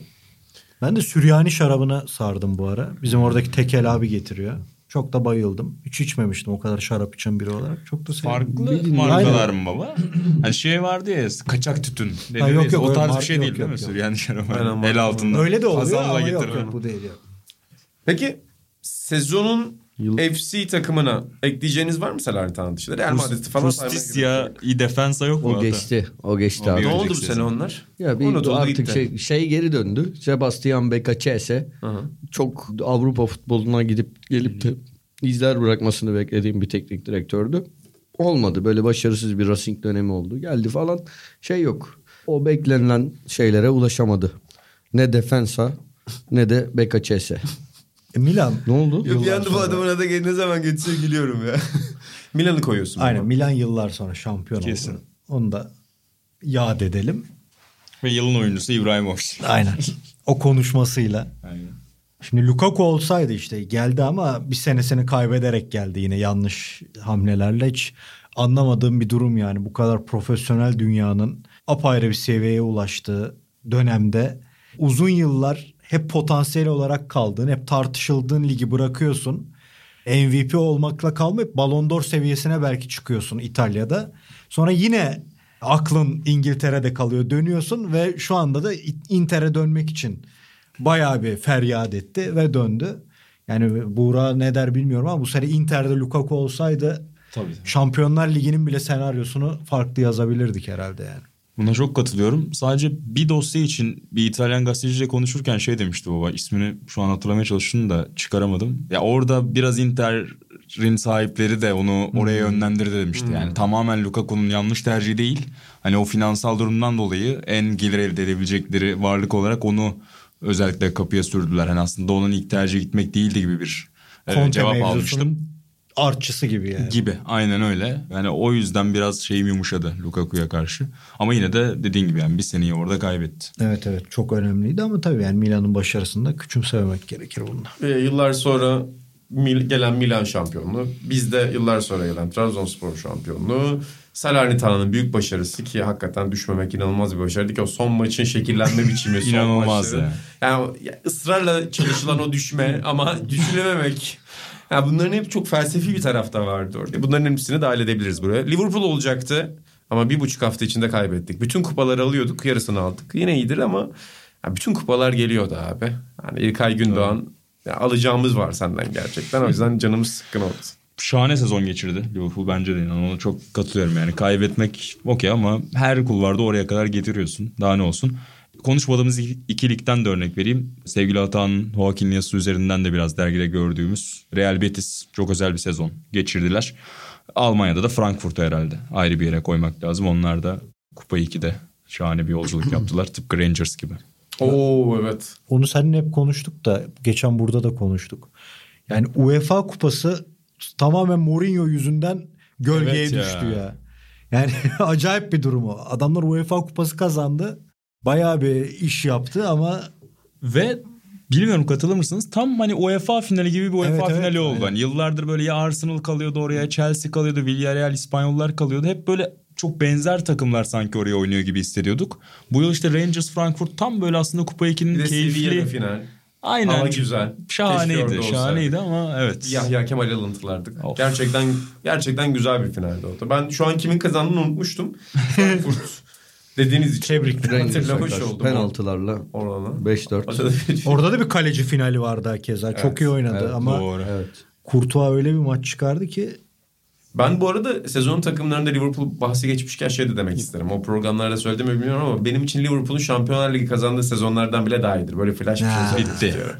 Ben de Süryani şarabına sardım bu ara. Bizim oradaki tekel abi getiriyor. Çok da bayıldım. Hiç içmemiştim o kadar şarap içen biri olarak. Çok da sevdim.
Farklı
Bildiğin-
markalar mı baba? Hani şey vardı ya kaçak tütün.
Ha,
Ha,
yok, yok,
o tarz bir şey
yok,
değil değil
yok,
mi?
yok.
Süryani şarabı.
Aynen,
El altında.
Öyle de oluyor
Kazanla
ama yok, yok bu değil. Yok.
Peki sezonun
Yıl-
FC takımına ekleyeceğiniz var mı Salernitana dışında? Real Madrid'i falan
Justicia
yok.
i defensa yok mu?
O geçti. O geçti abi.
Ne oldu bu sene onlar?
Ya bir
Unutuldu
artık
gitti.
şey, şey geri döndü. Sebastian Becacese
Hı.
çok Avrupa futboluna gidip gelip de izler bırakmasını beklediğim bir teknik direktördü. Olmadı. Böyle başarısız bir Racing dönemi oldu. Geldi falan. Şey yok. O beklenilen şeylere ulaşamadı. Ne defensa ne de Becacese.
E, Milan.
Ne oldu?
bir
Yıllar
anda bu adamın adı ne zaman geçse gülüyorum ya. Milan'ı koyuyorsun.
Aynen
baba.
Milan yıllar sonra şampiyon
Kesin.
oldu. Onu da yad edelim.
Ve yılın oyuncusu İbrahimovic.
Aynen. o konuşmasıyla.
Aynen.
Şimdi Lukaku olsaydı işte geldi ama bir senesini kaybederek geldi yine yanlış hamlelerle. Hiç anlamadığım bir durum yani. Bu kadar profesyonel dünyanın apayrı bir seviyeye ulaştığı dönemde uzun yıllar hep potansiyel olarak kaldığın, hep tartışıldığın ligi bırakıyorsun. MVP olmakla kalmayıp Ballon d'Or seviyesine belki çıkıyorsun İtalya'da. Sonra yine aklın İngiltere'de kalıyor dönüyorsun ve şu anda da Inter'e dönmek için bayağı bir feryat etti ve döndü. Yani Buğra ne der bilmiyorum ama bu sene Inter'de Lukaku olsaydı
Tabii.
Şampiyonlar Ligi'nin bile senaryosunu farklı yazabilirdik herhalde yani.
Buna çok katılıyorum. Sadece bir dosya için bir İtalyan gazeteciyle konuşurken şey demişti baba. ismini şu an hatırlamaya çalıştım da çıkaramadım. Ya orada biraz Inter'in sahipleri de onu oraya yönlendirdi demişti. Yani tamamen Lukaku'nun yanlış tercihi değil. Hani o finansal durumdan dolayı en gelir elde edebilecekleri varlık olarak onu özellikle kapıya sürdüler. Hani aslında onun ilk tercihi gitmek değildi gibi bir e,
Conte
cevap
mevzusunun
almıştım.
Artçısı gibi yani.
Gibi aynen öyle. Yani o yüzden biraz şeyim yumuşadı Lukaku'ya karşı. Ama yine de dediğin gibi yani bir seneyi orada kaybetti.
Evet evet çok önemliydi ama tabii yani Milan'ın başarısında küçümsememek gerekir bunda.
Ee, yıllar sonra Mil- gelen Milan şampiyonluğu. Bizde yıllar sonra gelen Trabzonspor şampiyonluğu. Salernitano'nun büyük başarısı ki hakikaten düşmemek inanılmaz bir başarıydı ki o son maçın şekillenme biçimi son
İnanılmaz
maçları.
ya.
Yani o- ya ısrarla çalışılan o düşme ama düşürememek. Ya bunların hep çok felsefi bir tarafta vardı orada. Bunların hepsini dahil edebiliriz buraya. Liverpool olacaktı ama bir buçuk hafta içinde kaybettik. Bütün kupaları alıyorduk yarısını aldık. Yine iyidir ama ya bütün kupalar geliyordu abi. Yani İlkay Gündoğan ya alacağımız var senden gerçekten. O yüzden canımız sıkkın oldu.
Şahane sezon geçirdi Liverpool bence de. Yani ona çok katılıyorum yani. Kaybetmek okey ama her kulvarda oraya kadar getiriyorsun. Daha ne olsun. Konuşmadığımız iki- ikilikten de örnek vereyim. Sevgili Atahan'ın Joaquin Nias'ı üzerinden de biraz dergide gördüğümüz Real Betis çok özel bir sezon geçirdiler. Almanya'da da Frankfurt'u herhalde ayrı bir yere koymak lazım. Onlar da Kupa 2'de şahane bir yolculuk yaptılar. Tıpkı Rangers gibi.
Oo evet.
Onu seninle hep konuştuk da geçen burada da konuştuk. Yani UEFA kupası tamamen Mourinho yüzünden gölgeye
Evet ya.
düştü ya. Yani acayip bir durum o. Adamlar UEFA kupası kazandı. Bayağı bir iş yaptı ama
Ve bilmiyorum katılır mısınız? Tam hani UEFA finali gibi bir UEFA
Evet, evet,
finali oldu.
aynen.
Hani yıllardır böyle ya Arsenal kalıyordu oraya, Chelsea kalıyordu, Villarreal, İspanyollar kalıyordu. Hep böyle çok benzer takımlar sanki oraya oynuyor gibi hissediyorduk. Bu yıl işte Rangers Frankfurt tam böyle aslında Kupa 2'nin
Bir de Sevilla'da
keyifli.
final.
Aynen.
Hava güzel.
Şahaneydi. Şahaneydi ama evet.
Yahya Kemal alıntılardık.
Of.
Gerçekten gerçekten güzel bir finaldi oldu. Ben şu an kimin kazandığını unutmuştum. Frankfurt dediğiniz için.
Tebrikler.
Hatırlamış oldum.
Penaltılarla
Orada.
5-4.
orada da bir kaleci finali vardı hakeza. Çok iyi oynadı
evet,
ama
Doğru.
Evet.
Courtois öyle bir maç çıkardı ki
Ben bu arada sezonun takımlarında Liverpool bahsi geçmişken şey de demek isterim. O programlarda söyledim mi bilmiyorum ama benim için Liverpool'un Şampiyonlar Ligi kazandığı sezonlardan bile daha iyidir. Böyle flash bir şey söylemek
Bitti.
istiyorum.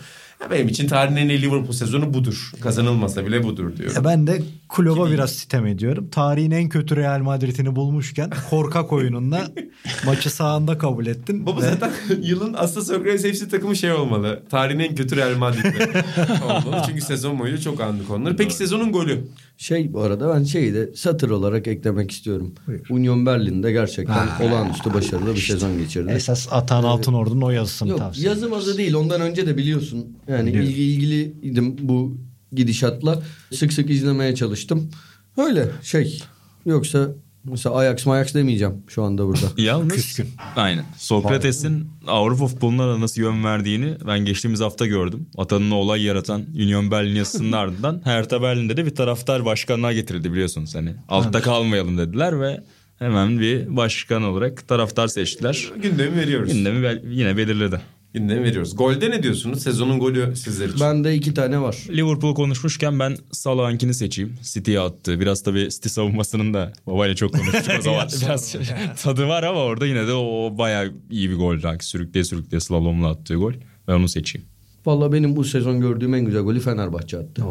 Benim için tarihin en iyi Liverpool sezonu budur. Kazanılmasa bile budur diyorum.
Ya ben de Klopp'a biraz sitem ediyorum. Tarihin en kötü Real Madrid'ini bulmuşken korkak oyununla maçı sahanda kabul ettin.
Baba
ve
zaten yılın aslında Sokrates FC takımı şey olmalı. Tarihin en kötü Real Madrid'de olmalı. Çünkü sezon boyunca çok andık onları. Peki sezonun golü?
Şey bu arada ben şeyi de satır olarak eklemek istiyorum.
Buyur.
Union Berlin'de gerçekten
Ha.
olağanüstü başarılı bir sezon geçirdi.
esas Atan Altınordu'nun o yazısını
Yok
tavsiye
yazım azı değil ondan önce de biliyorsun. Yani
Biliyorum.
ilgi, ilgiliydim bu gidişatla. Sık sık izlemeye çalıştım. Öyle şey. Yoksa mesela Ajax Mayax demeyeceğim şu anda burada.
Yalnız
Küskün.
aynen. Sokrates'in Avrupa futboluna nasıl yön verdiğini ben geçtiğimiz hafta gördüm. Atanın olay yaratan Union Berlin yazısının ardından Hertha Berlin'de de bir taraftar başkanlığa getirildi biliyorsunuz hani. Altta kalmayalım dediler ve hemen bir başkan olarak taraftar seçtiler.
Gündemi veriyoruz.
Gündemi bel- yine belirledi.
Gündemi veriyoruz. Golde ne diyorsunuz? Sezonun golü sizler için.
Bende iki tane var.
Liverpool konuşmuşken ben Salah'ınkini seçeyim. City'ye attı. Biraz tabii City savunmasının da babayla çok konuştuk o zaman. Biraz tadı var ama orada yine de o bayağı iyi bir gol. Sürükleye sürükleye slalomla attığı gol. Ben onu seçeyim.
Valla benim bu sezon gördüğüm en güzel golü Fenerbahçe attı.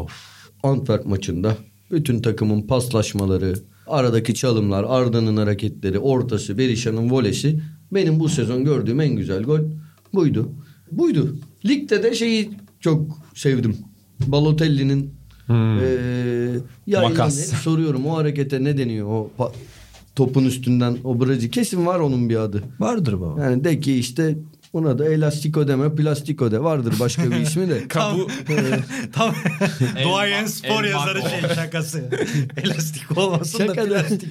Antwerp maçında bütün takımın paslaşmaları, aradaki çalımlar, Arda'nın hareketleri, ortası, Berisha'nın volesi benim bu sezon gördüğüm en güzel gol buydu. Buydu. Ligde de şeyi çok sevdim. Balotelli'nin eee ya
Makas.
yine soruyorum o harekete ne deniyor o pa- topun üstünden o bracı kesin var onun bir adı.
Vardır baba.
Yani de ki işte buna da elastiko deme plastiko de vardır başka bir ismi de.
Kabu
Tam Doğayan spor
el-
yazarı şey şakası. Elastik olmasın
Şaka
da plastik.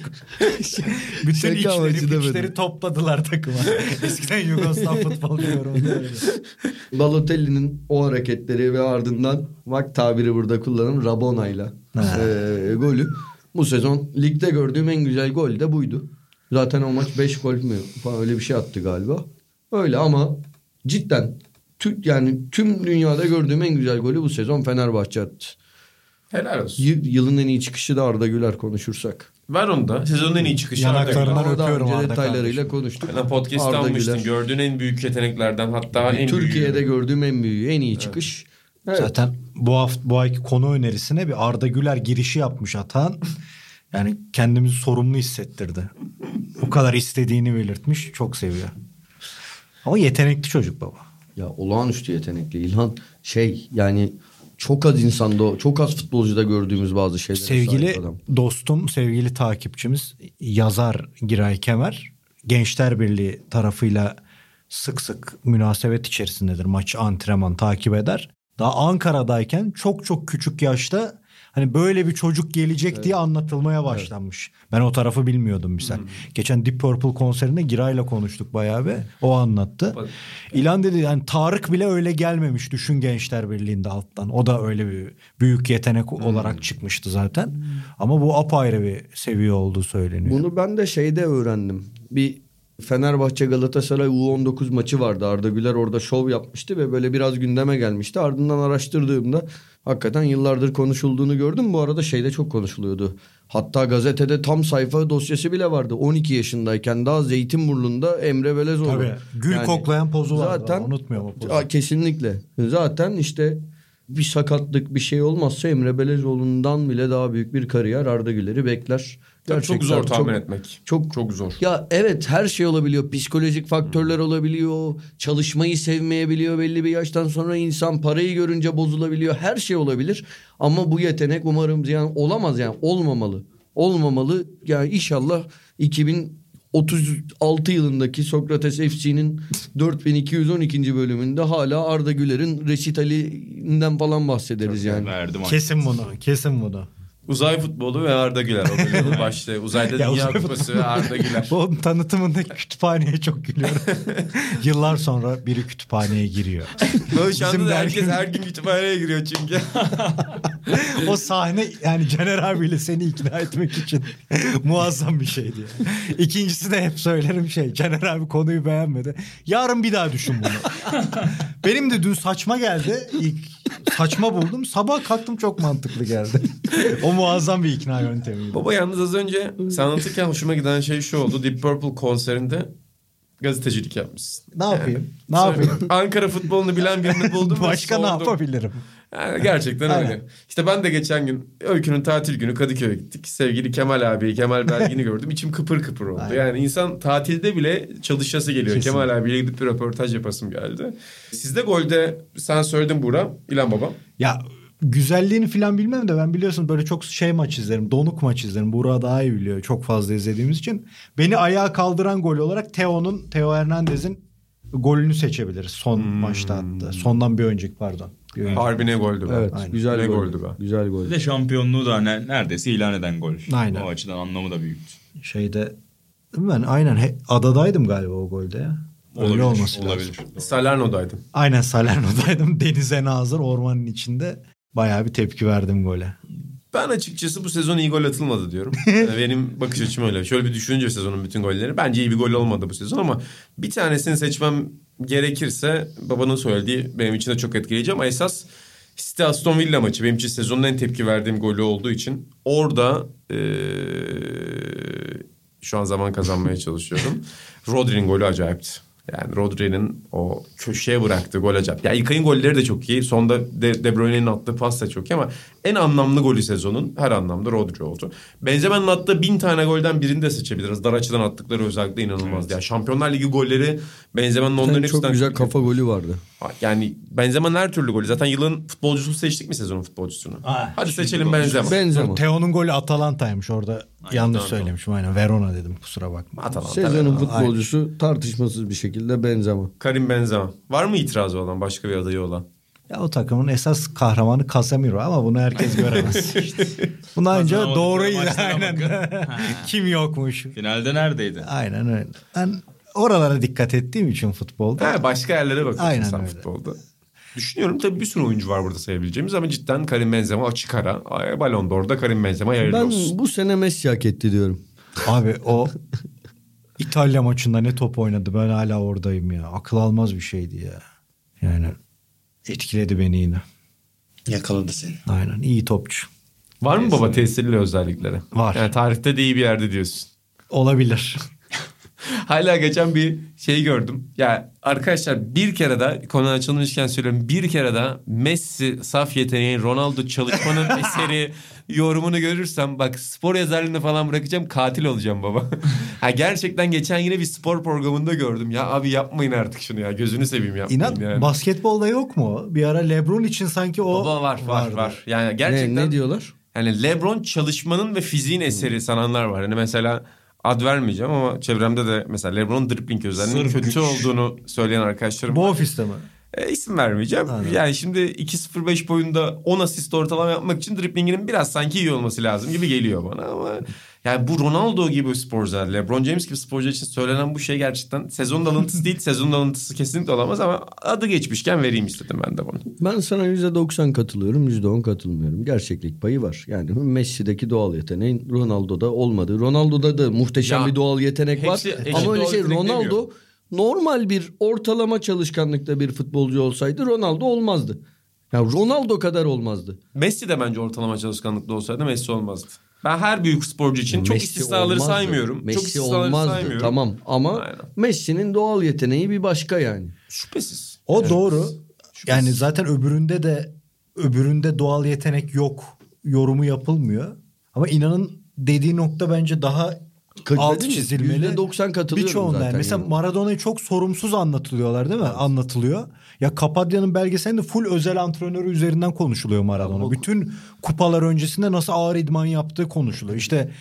Bütün
Şaka
içleri, güçleri topladılar takıma. Eskiden Yugoslav futbol öyle.
Balotelli'nin o hareketleri ve ardından bak tabiri burada kullanım Rabona'yla eee, golü. Bu sezon ligde gördüğüm en güzel gol de buydu. Zaten o maç 5 gol mü falan öyle bir şey attı galiba. Öyle ama cidden tü- yani tüm dünyada gördüğüm en güzel golü bu sezon Fenerbahçe attı.
helal olsun.
Y- yılın en iyi çıkışı da Arda Güler konuşursak.
Ver onu da. Sezonun en iyi çıkışı.
Yanaklarından
Arda
öpüyorum Arda
detaylarıyla konuştuk.
Ben podcast'ta
Arda
almıştın.
Güler.
Gördüğün en büyük yeteneklerden hatta en
Türkiye'de
büyüğü.
gördüğüm en büyüğü, en iyi çıkış. Evet.
Zaten bu hafta bu ayki konu önerisine bir Arda Güler girişi yapmış Atan. Yani kendimizi sorumlu hissettirdi. O kadar istediğini belirtmiş. Çok seviyor. Ama yetenekli çocuk baba.
Ya olağanüstü yetenekli İlhan şey yani çok az insanda çok az futbolcuda gördüğümüz bazı şeyler.
Sevgili dostum, sevgili takipçimiz yazar Giray Kemer Gençler Birliği tarafıyla sık sık münasebet içerisindedir. Maçı antrenman takip eder. Daha Ankara'dayken çok çok küçük yaşta hani böyle bir çocuk gelecek diye anlatılmaya başlanmış. Ben o tarafı bilmiyordum misal. Geçen Deep Purple konserinde Giray'la konuştuk bayağı be. O anlattı.
Bak.
İlan dedi yani Tarık bile öyle gelmemiş düşün Gençler Birliği'nde alttan. O da öyle bir büyük yetenek olarak çıkmıştı zaten. Ama bu apayrı bir seviye olduğu söyleniyor.
Bunu ben de şeyde öğrendim. Bir Fenerbahçe Galatasaray U19 maçı vardı. Arda Güler orada şov yapmıştı ve böyle biraz gündeme gelmişti. Ardından araştırdığımda hakikaten yıllardır konuşulduğunu gördüm. Bu arada şeyde çok konuşuluyordu. Hatta gazetede tam sayfa dosyası bile vardı. 12 yaşındayken daha Zeytinburnu'nda Emre Belezoğlu.
Tabii. Gül koklayan pozu vardı.
Zaten
Unutmuyorum o pozu.
Kesinlikle. Zaten işte bir sakatlık bir şey olmazsa Emre Belezoğlu'ndan bile daha büyük bir kariyer Arda Güler'i bekler.
Tabii çok
Gerçekten
zor tahmin
çok-
etmek.
Çok
Çok zor.
ya evet her şey olabiliyor. Psikolojik faktörler olabiliyor. Çalışmayı sevmeyebiliyor belli bir yaştan sonra insan parayı görünce bozulabiliyor. Her şey olabilir. Ama bu yetenek umarım yani olamaz yani olmamalı. Olmamalı. Yani inşallah 2036 yılındaki Sokrates FC'nin 4212. bölümünde hala Arda Güler'in resitalinden falan bahsederiz yani.
Verdim
Kesin bunu. Kesin bunu.
Uzay futbolu ve Arda Güler. O bölümün başlığı. Uzayda
Ya
Dünya
uzay
Kupası ve Arda Güler.
Bu tanıtımındaki kütüphaneye çok gülüyorum. Yıllar sonra biri kütüphaneye giriyor.
Böyle şu anda da herkes her gün kütüphaneye giriyor çünkü.
o sahne yani Caner abiyle seni ikna etmek için muazzam bir şeydi. Yani. İkincisi de hep söylerim şey Caner abi konuyu beğenmedi. Yarın bir daha düşün bunu. Benim de dün saçma geldi. İlk saçma buldum. Sabah kalktım çok mantıklı geldi. o muazzam bir ikna yöntemiydi.
Baba yalnız az önce sen anlatırken hoşuma giden şey şu oldu. Deep Purple konserinde gazetecilik yapmışsın.
Ne yapayım? Ne
Sonra
yapayım?
Ankara futbolunu bilen birini buldum.
Başka ne yapabilirim?
Yani gerçekten
Aynen.
öyle. İşte ben de geçen gün Öykü'nün tatil günü Kadıköy'e gittik. Sevgili Kemal abi, Kemal Belgin'i gördüm. İçim kıpır kıpır oldu.
Aynen.
Yani insan tatilde bile çalışası geliyor.
Kesinlikle.
Kemal abiyle gidip bir röportaj yapasım geldi. Sizde golde sen söyledin Buğra, İlhan Baba.
Ya güzelliğini falan bilmem de ben biliyorsun böyle çok şey maç izlerim. Donuk maç izlerim. Burak daha iyi biliyor. Çok fazla izlediğimiz için. Beni ayağa kaldıran gol olarak Teo'nun, Teo Hernandez'in golünü seçebiliriz. Son
Hmm.
maçta attı. Sondan bir önceki pardon. Bir önceki.
Harbi ne goldü be.
Evet
Aynen.
güzel
Ne
gol.
goldü be.
Güzel gol.
Bir de şampiyonluğu da ne- neredeyse ilan eden gol.
Aynen.
O açıdan anlamı da büyüktü.
Şeyde ben aynen he- adadaydım galiba o golde ya. Öyle
Olabilir,
olması
olabilir.
lazım.
Salerno'daydım.
Aynen Salerno'daydım. Denize nazır ormanın içinde. Bayağı bir tepki verdim gole.
Ben açıkçası bu sezon iyi gol atılmadı diyorum. Yani Benim bakış açım öyle. Şöyle bir düşününce sezonun bütün golleri. Bence iyi bir gol olmadı bu sezon ama bir tanesini seçmem gerekirse babanın söylediği benim için de çok etkileyici ama esas City Aston Villa maçı benim için sezonun en tepki verdiğim golü olduğu için orada eee, şu an zaman kazanmaya çalışıyorum. Rodri'nin golü acayipti. Yani Rodri'nin o köşeye bıraktığı gol acayip. Ya İlkay'ın golleri de çok iyi. Sonda De, De Bruyne'nin attığı pas da çok iyi ama en anlamlı golü sezonun her anlamda Rodri oldu. Benzema'nın attığı bin tane golden birini de seçebiliriz. Dar açıdan attıkları özellikle inanılmazdı. Yani Şampiyonlar Ligi golleri Benzema'nın onların
Sen çok
hepsinden
güzel kafa golü vardı.
yani Benzema'nın her türlü golü. Zaten yılın futbolcusunu seçtik mi sezonun futbolcusunu?
Ha,
Hadi seçelim Benzema.
Benzema.
Teo'nun golü Atalanta'ymış orada. yanlış söylemişim aynen. Verona dedim kusura bakma.
Atalanta.
Sezonun futbolcusu tartışmasız bir şekilde Benzema.
Karim Benzema. Var mı itirazı olan başka bir adayı olan?
Ya o takımın esas kahramanı Casemiro ama bunu herkes göremez. Bunu anca doğruydu aynen. Kim yokmuş.
Finalde neredeydi?
Aynen öyle. Ben oralara dikkat ettiğim için futbolda.
He, başka yerlere bakıyorsun
Aynen
sen
öyle.
futbolda. Düşünüyorum tabii bir sürü oyuncu var burada sayabileceğimiz ama cidden Karim Benzema açık ara. Ballon d'Or'da Karim Benzema hayırlı
Ben
olsun.
bu sene Messi hak etti diyorum.
Abi o İtalya maçında ne top oynadı ben hala oradayım ya. Akıl almaz bir şeydi ya. Yani etkiledi beni yine.
Yakaladı seni.
Aynen iyi topçu.
Var mı baba tesirli özellikleri?
Var.
Yani tarihte de iyi bir yerde diyorsun.
Olabilir.
Hala geçen bir şey gördüm. Ya arkadaşlar bir kere de konu açılmışken söylüyorum. Bir kere de Messi saf yeteneği Ronaldo çalışmanın eseri yorumunu görürsem bak spor yazarlığını falan bırakacağım katil olacağım baba. ha gerçekten geçen yine bir spor programında gördüm. Ya abi yapmayın artık şunu ya gözünü seveyim yapmayın
İnan
yani.
basketbolda yok mu? Bir ara LeBron için sanki o
Baba var var
vardı.
var. Yani
Ne,
gerçekten
ne diyorlar?
yani LeBron çalışmanın ve fiziğin eseri sananlar var. Hani mesela ad vermeyeceğim ama çevremde de mesela LeBron'un dribbling özelliğinin
Sırf
kötü
güç.
olduğunu söyleyen arkadaşlarım
Bu ofiste mi?
E, isim vermeyeceğim.
Anladım.
Yani şimdi 2.05 boyunda 10 asist ortalama yapmak için dribblinginin biraz sanki iyi olması lazım gibi geliyor bana ama yani bu Ronaldo gibi sporcular, LeBron James gibi sporcu için söylenen bu şey gerçekten sezonun alıntısı değil. Sezonun alıntısı kesinlikle olamaz ama adı geçmişken vereyim istedim ben de bunu.
Ben sana %90 katılıyorum, %10 katılmıyorum. Gerçeklik payı var. Yani Messi'deki doğal yeteneğin Ronaldo'da olmadı. Ronaldo'da da muhteşem
Ya,
bir doğal yetenek var.
hepsi-
Ama öyle şey Ronaldo
demiyorum.
normal bir ortalama çalışkanlıkta bir futbolcu olsaydı Ronaldo olmazdı. Ya Ronaldo kadar olmazdı.
Messi de bence ortalama çalışkanlıkta olsaydı Messi olmazdı. Ben her büyük sporcu için çok
Messi
istisnaları
olmazdı.
saymıyorum.
Messi
çok istisnaları
olmazdı.
saymıyorum.
Tamam ama
Aynen.
Messi'nin doğal yeteneği bir başka yani.
Şüphesiz.
O doğru. Yani zaten öbüründe de öbüründe doğal yetenek yok yorumu yapılmıyor. Ama inanın dediği nokta bence daha alt çizilmeli.
%90 katılıyorum
Birçoğunda
zaten
yani. Mesela
yani.
Maradona'yı çok sorumsuz anlatılıyorlar değil mi? Anlatılıyor. Ya Kapadya'nın belgeselinde full özel antrenörü üzerinden konuşuluyor Maradona. Bütün kupalar öncesinde nasıl ağır idman yaptığı konuşuluyor. İşte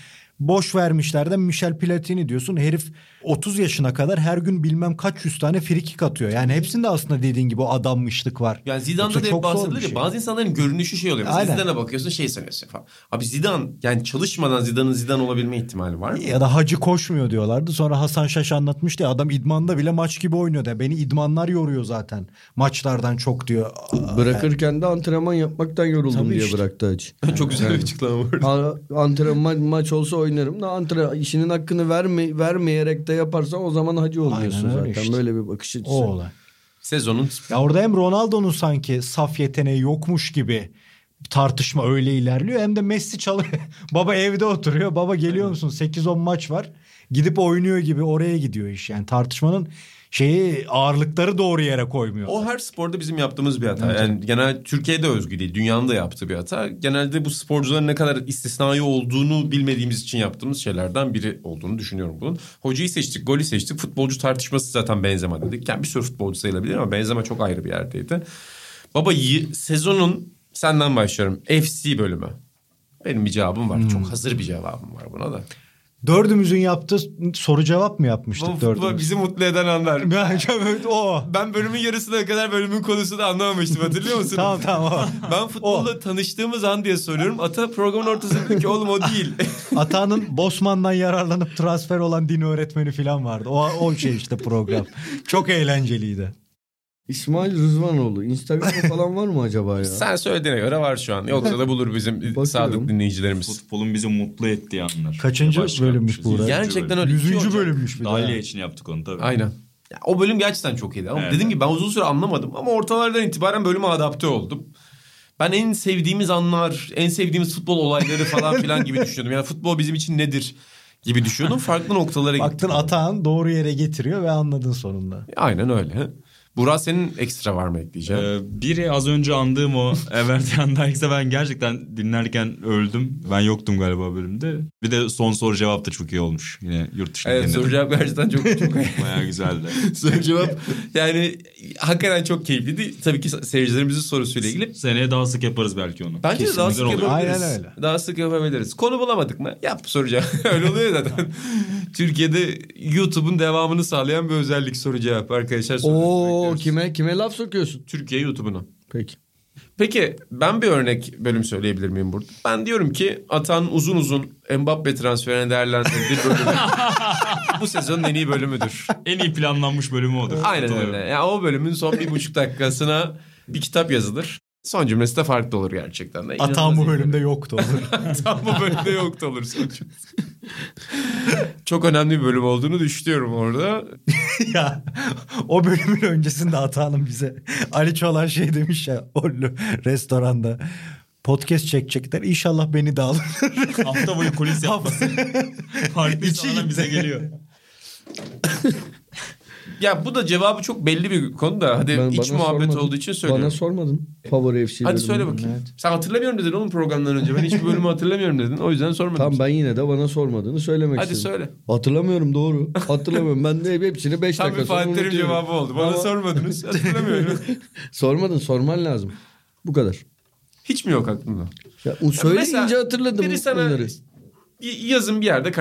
boş vermişler de Michel Platini diyorsun. Herif 30 yaşına kadar her gün bilmem kaç yüz tane frikik atıyor. Yani hepsinde aslında dediğin gibi o adanmışlık var.
Yani Zidane'da da hep bahsedilir ya
şey.
bazı insanların görünüşü şey oluyor. Mesela. Zidane'a bakıyorsun şey sanıyorsun falan. Abi Zidane yani çalışmadan Zidane'ın Zidane olabilme ihtimali var mı?
Ya da hacı koşmuyor diyorlardı. Sonra Hasan Şaş anlatmıştı ya adam idmanda bile maç gibi oynuyor da. Beni idmanlar yoruyor zaten. Maçlardan çok diyor.
Bırakırken de antrenman yapmaktan yoruldum
Tabii
diye
işte.
bıraktı Hacı.
Çok güzel bir açıklama var.
Antrenman maç olsa oynarım da antre işinin hakkını verme, vermeyerek de yaparsan o zaman hacı oluyorsun zaten.
işte.
Böyle bir bakış açısı.
O olay.
Sezonun
Ya orada hem Ronaldo'nun sanki saf yeteneği yokmuş gibi tartışma öyle ilerliyor. Hem de Messi çalıyor. baba evde oturuyor. Baba geliyor musun? 8-10 maç var. gidip oynuyor gibi oraya gidiyor iş. Yani tartışmanın şeyi ağırlıkları doğru yere koymuyor.
O her sporda bizim yaptığımız bir hata. Yani genel Türkiye'de özgü değil, dünyanın da yaptığı bir hata. Genelde bu sporcuların ne kadar istisnai olduğunu bilmediğimiz için yaptığımız şeylerden biri olduğunu düşünüyorum bunun. Hocayı seçtik, golü seçtik. Futbolcu tartışması zaten Benzema dedik. Yani bir sürü futbolcu sayılabilir ama Benzema çok ayrı bir yerdeydi. Baba sezonun senden başlıyorum. FC bölümü. Benim bir cevabım var. Çok hazır bir cevabım var buna da.
Dördümüzün yaptığı soru cevap mı
Bu
yapmıştık
futbol
dördümüz?
bizi mutlu eden anlar.
O.
Ben bölümün yarısına kadar bölümün konusunu anlamamıştım hatırlıyor musun?
tamam tamam o.
Ben futbolla tanıştığımız an diye soruyorum. Ata programın ortasında dedi ki oğlum o değil.
Ata'nın Bosman'dan yararlanıp transfer olan din öğretmeni falan vardı. O, o şey işte program. Çok eğlenceliydi.
İsmail Rızvanoğlu. Instagram'da falan var mı acaba ya?
Sen söylediğine göre var şu an. Yoksa da bulur bizim sadık dinleyicilerimiz.
Futbolun bizi mutlu ettiği anlar.
Kaçıncı
Başka
bölümmüş
yapmışız.
Buğra?
Gerçekten öyle.
Yüzüncü bölümmüş bir daha.
Dalya için yaptık onu tabii.
Aynen. Ya, o bölüm gerçekten çok iyiydi. Ama
Evet.
dediğim gibi ben uzun süre anlamadım. Ama ortalardan itibaren bölüme adapte oldum. Ben en sevdiğimiz anlar, en sevdiğimiz futbol olayları falan filan gibi düşünüyordum. Yani futbol bizim için nedir gibi düşünüyordum. Farklı noktalara
Baktın
gittim.
Atağın doğru yere getiriyor ve anladın sonunda.
Aynen öyle. Burak senin ekstra var mı ekleyeceğin?
Ee, biri az önce andığım o Everton Dykes'e ben gerçekten dinlerken öldüm. Ben yoktum galiba bölümde. Bir de son soru cevap da çok iyi olmuş. Yine yurt dışında
evet
dinledim.
soru cevap gerçekten çok çok
Bayağı güzeldi.
soru cevap yani hakikaten çok keyifliydi. Tabii ki seyircilerimizin sorusuyla ilgili.
Seneye daha sık yaparız belki onu.
Bence de daha sık
olur.
yapabiliriz.
Aynen öyle.
Daha sık yapabiliriz. Konu bulamadık mı? Yap soru cevap. öyle oluyor zaten. Türkiye'de YouTube'un devamını sağlayan bir özellik soru cevap arkadaşlar. soruları
Oo
bekliyoruz.
kime kime laf sokuyorsun?
Türkiye YouTube'unu.
Peki.
Peki ben bir örnek bölüm söyleyebilir miyim burada? Ben diyorum ki Atan uzun uzun Mbappe transferine değerlendirdiği bölüm bu sezonun en iyi bölümüdür.
En iyi planlanmış bölümü odur.
Aynen
Katılıyorum.
öyle. Yani o bölümün son bir buçuk dakikasına bir kitap yazılır. Son cümlesi de farklı olur gerçekten. de. İnanılmaz
bu bölümde yoktu olur.
Tam bu bölümde yoktu olur son. Çok önemli bir bölüm olduğunu düşünüyorum orada.
ya o bölümün öncesinde Atağan'ın bize Ali Çolan şey demiş ya o restoranda. Podcast çekecekler. İnşallah beni de alır.
Hafta boyu kulis yapması. Farklı insanlar bize geliyor.
Ya bu da cevabı çok belli bir konu da. Hadi
Ben-
iç muhabbet
sormadın.
olduğu için söylüyorum.
Bana sormadın. Favori FC
Hadi söyle bakayım. Sen hatırlamıyorum dedin oğlum programdan önce. Ben hiçbir bölümü hatırlamıyorum dedin. O yüzden sormadım.
Tamam ben yine de bana sormadığını söylemek
Hadi
istedim.
söyle.
Hatırlamıyorum doğru. Hatırlamıyorum. Ben de hepsini 5
Tam
dakika
bir
sonra
Terim
unutuyorum.
cevabı oldu. Bana
Ama-
sormadınız. Hatırlamıyorum.
Sormadın sorman lazım. Bu kadar.
Hiç mi yok aklında?
Ya, o söyleyince
Mesela
hatırladım
biri sana
bunları.
yazın bir yerde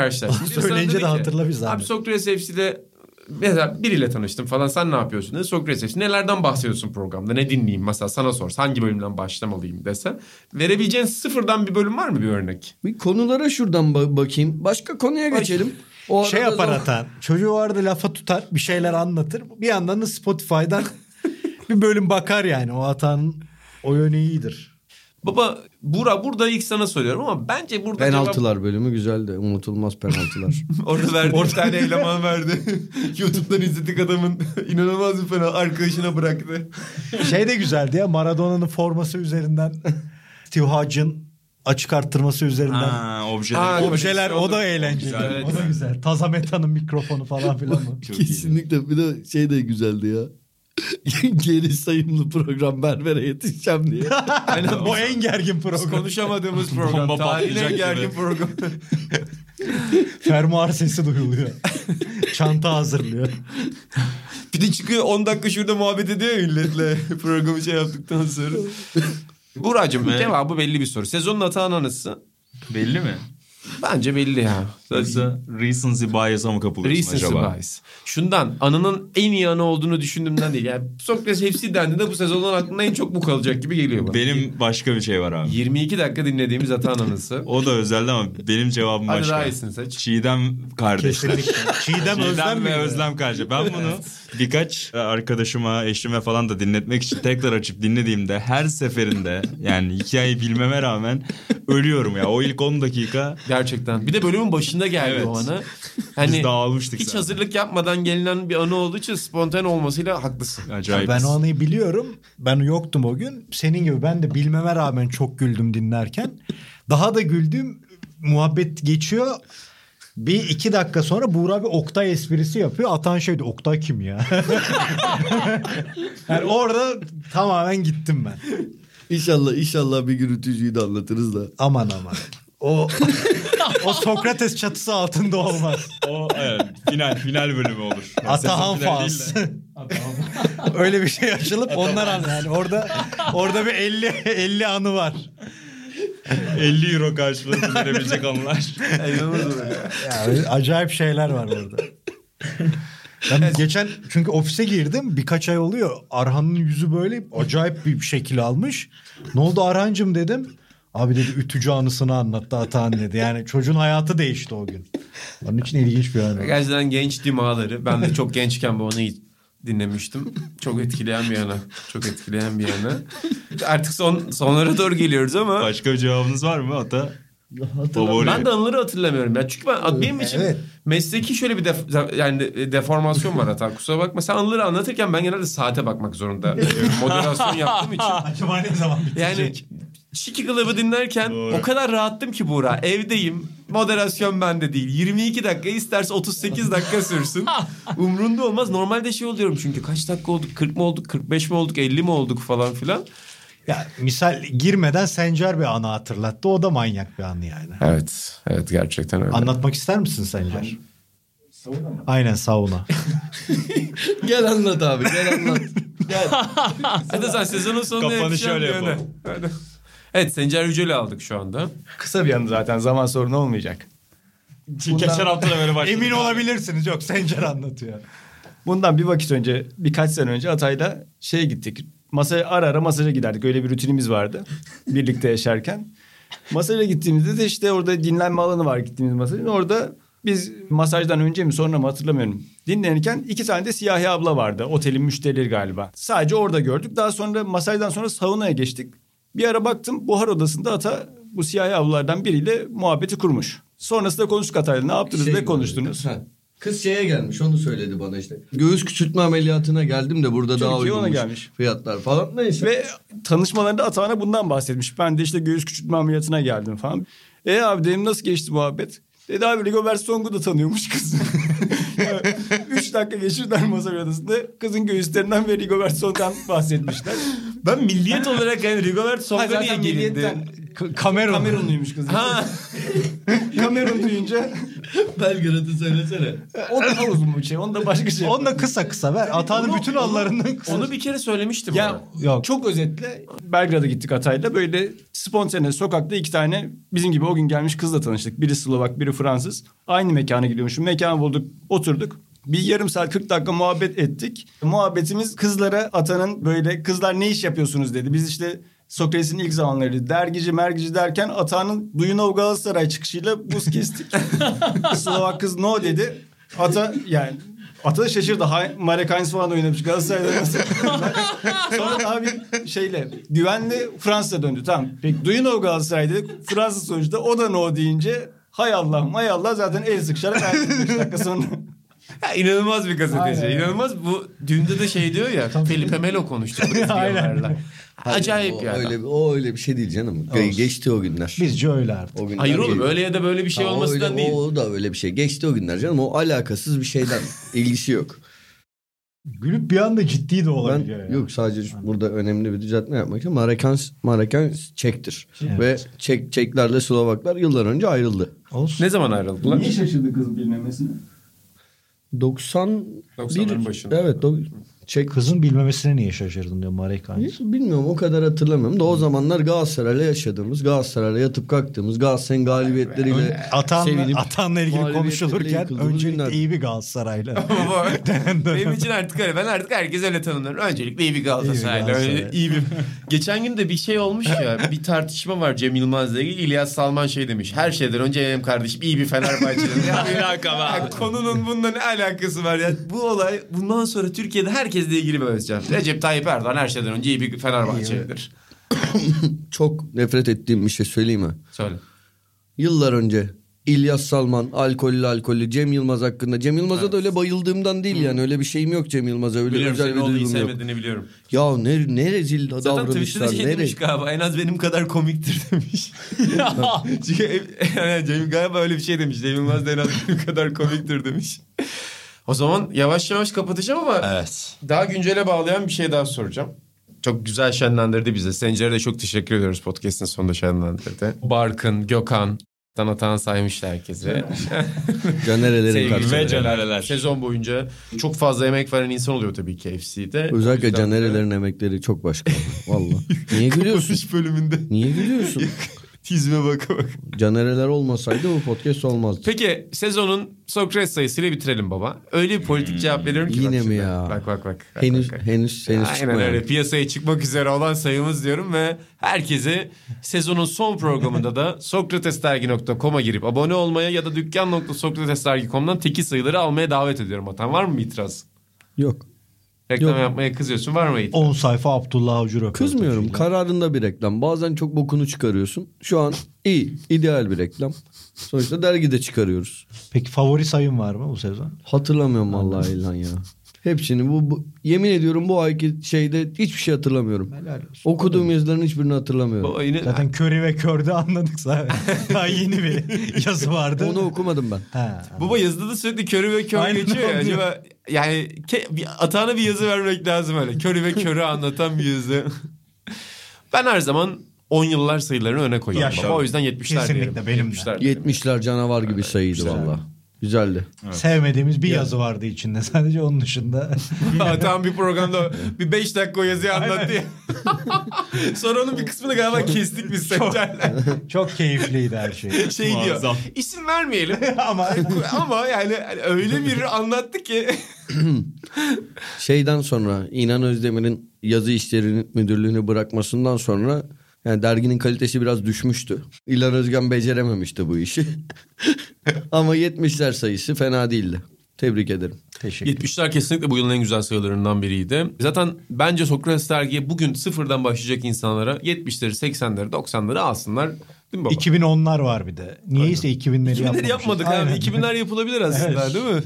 sana
Söyleyince de
ki,
hatırla bir zahmet.
Abi Sokrates FC'de mesela biriyle tanıştım falan sen ne yapıyorsun dedi. Sokrates nelerden bahsediyorsun programda ne dinleyeyim mesela sana sor hangi bölümden başlamalıyım dese. Verebileceğin sıfırdan bir bölüm var mı bir örnek?
Bir konulara şuradan ba- bakayım. Başka konuya geçelim. O
şey yapar
zaman-
Atan. Çocuğu vardı lafa tutar. Bir şeyler anlatır. Bir yandan da Spotify'dan bir bölüm bakar yani. O Atan'ın o yönü iyidir.
Baba Buğra burada ilk sana soruyorum ama bence burada
Penaltılar bölümü güzeldi. Unutulmaz penaltılar.
cevap orada verdiği bir tane eleman verdi. YouTube'dan izledik adamın inanılmaz bir fena arkadaşına bıraktı.
Şey de güzeldi ya Maradona'nın forması üzerinden Steve Hodge'ın açık arttırması üzerinden.
Ha, objeler.
Ha,
Objeler o da eğlenceli.
Güzel, evet.
O da güzel. Tazameta'nın mikrofonu falan filan.
Kesinlikle bir de şey de güzeldi ya. Geri sayımlı program berbere yetişeceğim diye.
Aynen
o en gergin
Biz
program.
konuşamadığımız program.
Bomba
Tarihin en gergin
gibi.
program.
Fermuar sesi duyuluyor. Çanta hazırlıyor.
Bir de çıkıyor 10 dakika şurada muhabbet ediyor milletle programı şey yaptıktan sonra. Buracığım cevabı belli bir soru. Sezonun hata anısı
Belli mi?
Bence belli ya.
Yoksa recency bias'a mı kapılıyorsun
Recency
acaba?
bias. Şundan anının en iyi anı olduğunu düşündüğümden değil. Yani Sokrates hepsi dendiğinde bu sezonun aklında en çok bu kalacak gibi geliyor bana.
Benim başka bir şey var abi.
22 dakika dinlediğimiz hata anısı.
O da özeldi ama benim cevabım
Hadi
başka.
daha iyisini seç.
Çiğdem kardeşler.
Kesinlikle. Çiğdem,
Çiğdem
Özlem
ve
mi?
Özlem kardeşi. Ben bunu birkaç arkadaşıma, eşime falan da dinletmek için tekrar açıp dinlediğimde her seferinde yani hikayeyi bilmeme rağmen ölüyorum ya. O ilk 10 dakika
Gerçekten. Bir de bölümün başında geldi
Evet.
o anı.
biz
Hani
dağılmıştık
hiç
zaten.
hazırlık yapmadan gelinen bir anı olduğu için spontane olmasıyla haklısın.
Acayip.
Ben o anıyı biliyorum. Ben yoktum o gün. Senin gibi ben de bilmeme rağmen çok güldüm dinlerken. Daha da güldüm. Muhabbet geçiyor. Bir iki dakika sonra Buğra bir Oktay esprisi yapıyor. Atan şeydi Oktay kim ya? yani orada tamamen gittim ben.
İnşallah inşallah bir gün ütücüyü de anlatırız da.
Aman aman. O o Sokrates çatısı altında olmaz.
O evet, final final bölümü olur. Yani
Atahan
de.
Öyle bir şey açılıp onlar an yani orada orada bir 50 50 anı var.
50 euro karşılığında verebilecek anılar.
Yani acayip şeyler var orada. Ben geçen çünkü ofise girdim birkaç ay oluyor. Arhan'ın yüzü böyle acayip bir şekil almış. Ne oldu Arhan'cığım dedim. Abi dedi ütücü anısını anlattı Atahan dedi. Yani çocuğun hayatı değişti o gün. Onun için ilginç bir an.
Gerçekten genç dimaları. Ben de çok gençken bu anıyı dinlemiştim. Çok etkileyen bir yana. Çok etkileyen bir yana. Artık son sonlara doğru geliyoruz ama
Başka bir cevabınız var mı Ata? Favori.
ben de anıları hatırlamıyorum ya. Çünkü ben benim için
Evet.
mesleki şöyle bir def- yani de- deformasyon var hata. Kusura bakma. Sen anıları anlatırken ben genelde saate bakmak zorunda. Moderasyon yaptığım için.
Acaba ne zaman
Yani Şiki Club'ı dinlerken
Doğru.
o kadar rahattım ki Buğra. Evdeyim. Moderasyon bende değil. 22 dakika isterse 38 dakika sürsün. Umrunda olmaz. Normalde şey oluyorum çünkü kaç dakika olduk? 40 mı olduk? 45 mi olduk? 50 mi olduk falan filan.
Ya misal girmeden Sencer bir anı hatırlattı. O da manyak bir anı yani.
Evet. Evet gerçekten öyle.
Anlatmak ister misin Sencer? Aynen sauna.
Gel anlat abi gel anlat.
Hadi sen sezonun sonunda
Kapanış
yetişen
şöyle
bir yana.
yapalım.
Hadi. Evet Sencer Yücel'i aldık şu anda.
Kısa bir anı zaten zaman sorunu olmayacak.
Geçen hafta da böyle başladık.
Emin olabilirsiniz. Yok Sencer anlatıyor.
Bundan bir vakit önce birkaç sene önce Atay'la şeye gittik. Masaya ara ara masaja giderdik. Öyle bir rutinimiz vardı. Birlikte yaşarken. Masaja gittiğimizde de işte orada dinlenme alanı var gittiğimiz masajın. Orada biz masajdan önce mi sonra mı hatırlamıyorum. Dinlenirken iki tane de siyahi abla vardı. Otelin müşterileri galiba. Sadece orada gördük. Daha sonra masajdan sonra saunaya geçtik. Bir ara baktım buhar odasında Ata bu siyahi ablalardan biriyle muhabbeti kurmuş. Sonrasında konuştuk Atay'la. Ne yaptınız
Şey
ne konuştunuz?
Ha. Kız şeye gelmiş onu söyledi bana işte. Göğüs küçültme ameliyatına geldim de burada daha
Türkiye ona
uygunmuş
gelmiş.
fiyatlar falan. Neyse.
Ve tanışmalarında Atahan'a bundan bahsetmiş. Ben de işte göğüs küçültme ameliyatına geldim falan. E abi dedim nasıl geçti muhabbet? Dedi abi Rigobert Song'u da tanıyormuş kız. Dakika geçirdiler masa odasında. Kızın göğüslerinden ve Rigobert Song'dan bahsetmişler.
Ben milliyet olarak yani Rigobert Song'a niye gelindi?
Kamerun.
Kamerunluymuş kız.
Ha.
Kamerun duyunca
Belgrad'ı söylesene.
o daha uzun bir şey. Onu da başka şey.
Onu da kısa kısa ver. Atanın bütün anlarını kısa.
Onu bir kere söylemiştim
Ya
ona.
Yok.
çok özetle Belgrad'a gittik Atay'la. Böyle spontane sokakta iki tane bizim gibi o gün gelmiş kızla tanıştık. Biri Slovak, biri Fransız. Aynı mekana gidiyormuşum. Mekan bulduk, oturduk. Bir yarım saat 40 dakika muhabbet ettik. Muhabbetimiz kızlara Atan'ın böyle kızlar ne iş yapıyorsunuz dedi. Biz işte Sokrates'in ilk zamanları dergici mergici derken Atan'ın Duyunov Galatasaray çıkışıyla buz kestik. Slovak kız no dedi. Ata yani Ata da şaşırdı. Hay- Marek Heinz falan oynamış Galatasaray'da? Sonra abi şeyle güvenli Fransa döndü. Tamam. Peki Duyunov Galatasaray dedik. Fransa sonuçta o da no deyince hay Allah hay Allah zaten el sıkışarak ayrıldı 5 dakika sonra.
Ha, inanılmaz bir gazeteci.
Aynen.
İnanılmaz. Bu düğünde de şey diyor ya. Felipe Melo konuştu. Aynen. Acayip
o,
ya.
öyle, o öyle bir şey değil canım. Ge- Geçti o günler.
Bizce öyle artık.
O
Hayır oğlum öyle ya da böyle bir şey
Ha,
olmasından
öyle-
değil.
O da öyle bir şey. Geçti o günler canım. O alakasız bir şeyden. ilgisi yok.
Gülüp bir anda ciddi de
Ben
olabiliyor. ya.
yok sadece şu- burada önemli bir düzeltme yapmak için Marekan Marekan Çek'tir.
Evet.
Ve Çek Çeklerle Slovaklar yıllar önce ayrıldı.
Olsun.
Ne zaman ayrıldılar?
Niye şaşırdı kız bilmemesine?
90
90'ların başında.
Evet, do- Çek
Kızın bilmemesine niye şaşırdın diyor Marek Heinz.
Bilmiyorum o kadar hatırlamıyorum da o zamanlar Galatasaray'la yaşadığımız, Galatasaray'la yatıp kalktığımız, Galatasaray'ın galibiyetleriyle
Atan'la,
sevinip
Atan'la ilgili konuşulurken öncelikle
günler.
iyi bir dönem.
Benim için artık öyle. Ben artık herkes öyle tanımlarım. Öncelikle iyi bir Galatasaraylı.
İyi bir Galatasaray.
Öyle iyi bir... Geçen gün de bir şey olmuş ya. Bir tartışma var Cem Yılmaz'la ilgili. İlyas Salman şey demiş. Her şeyden önce benim kardeşim iyi bir Fenerbahçeli. ya, ya konunun bununla ne alakası var ya? Bu olay bundan sonra Türkiye'de herkesle ilgili bir ölçeceğim. Recep Tayyip Erdoğan her şeyden önce iyi bir Fenerbahçelidir.
çok nefret ettiğim bir şey söyleyeyim mi?
Söyle.
Yıllar önce İlyas Salman alkollü alkollü Cem Yılmaz hakkında. Cem Yılmaz'a da öyle bayıldığımdan değil yani öyle bir şeyim yok Cem Yılmaz'a öyle
Biliyorum
özel bir duygum yok.
biliyorum.
Ya ne, ne rezil
Zaten
davranışlar.
Twitter'da şey demiş galiba en az benim kadar komiktir demiş. Çünkü yani Cem galiba öyle bir şey demiş. Cem Yılmaz da en az benim kadar komiktir demiş. O zaman yavaş yavaş kapatacağım ama
Evet.
daha güncele bağlayan bir şey daha soracağım. Çok güzel şenlendirdi bizi. Sencer'e de çok teşekkür ediyoruz podcast'in sonunda şenlendirdi. Barkın, Gökhan, Tanatan saymıştı herkese.
Canerelerin karşısında.
ve Canereler.
Sezon boyunca çok fazla emek veren insan oluyor tabii ki FC'de.
Özellikle
yüzden de-
Canerelerin emekleri çok başka. Valla. Niye gülüyorsun?
Konuş bölümünde.
Niye gülüyorsun?
Tizme baka bak.
Canereler olmasaydı bu podcast olmazdı.
Peki sezonun Sokrates sayısıyla bitirelim baba. Öyle bir politik cevap veriyorum ki.
Yine
bak
mi
şimdi.
ya?
Bak bak bak. bak,
Henüz
bak, bak.
henüz henüz
Aynen
çıkmayan.
öyle. Piyasaya çıkmak üzere olan sayımız diyorum ve herkese sezonun son programında da sokratesdergi.com'a girip abone olmaya ya da dükkan.sokratesdergi.com'dan teki sayıları almaya davet ediyorum. Atan var mı bir itiraz?
Yok.
Reklam
Yok.
yapmaya kızıyorsun var mı itiraz?
10 sayfa Abdullah Avcı röportajıyla.
Kızmıyorum. Kararında bir reklam. Bazen çok bokunu çıkarıyorsun. Şu an iyi. ideal bir reklam. Sonuçta dergide çıkarıyoruz.
Peki favori sayın var mı bu sezon?
Hatırlamıyorum vallahi İlhan ya. Hepsini bu, bu yemin ediyorum bu ayki şeyde hiçbir şey hatırlamıyorum.
Helal olsun.
Okuduğum yazıların hiçbirini hatırlamıyorum.
Baba yine
Zaten Curry ve Kör'de anladık zaten. Daha yeni bir yazı vardı.
Onu okumadım ben.
Ha.
Baba yazıda da sürekli körü ve kör
Aynen
geçiyor ya.
diyor.
Acaba yani ke- bir, atağına bir yazı vermek lazım öyle. Körü ve körü anlatan bir yazı. ben her zaman 10 yıllar sayılarını öne koyuyorum.
Yaşa.
Baba. O yüzden 70'ler
Kesinlikle
diyelim.
benim de.
70'ler diyelim.
70'ler canavar gibi sayıydı valla. Güzeldi.
Sevmediğimiz bir yazı vardı içinde sadece onun dışında.
Atan bir programda bir 5 dakika o yazıyı anlattı ya. Sonra onun bir kısmını galiba kestik biz Sencer'le.
Çok keyifliydi her şey.
Şey diyor.
Muazzam.
İsim vermeyelim.
Ama
Ama yani öyle bir anlattı ki.
Şeyden sonra İnan Özdemir'in yazı işleri müdürlüğünü bırakmasından sonra yani derginin kalitesi biraz düşmüştü. İlhan Özgen becerememişti bu işi. Ama 70'ler sayısı fena değildi. Tebrik ederim.
teşekkür
70'ler kesinlikle bu yılın en güzel sayılarından biriydi. Zaten bence Sokrates dergiye bugün sıfırdan başlayacak insanlara 70'leri, 80'leri, 90'ları alsınlar. Değil mi baba?
2010'lar var bir de. Niyeyse 2000'leri
2000'leri
yapmamışız.
yapmadık
Aynen.
abi. 2000'ler yapılabilir aslında
Evet.
değil mi?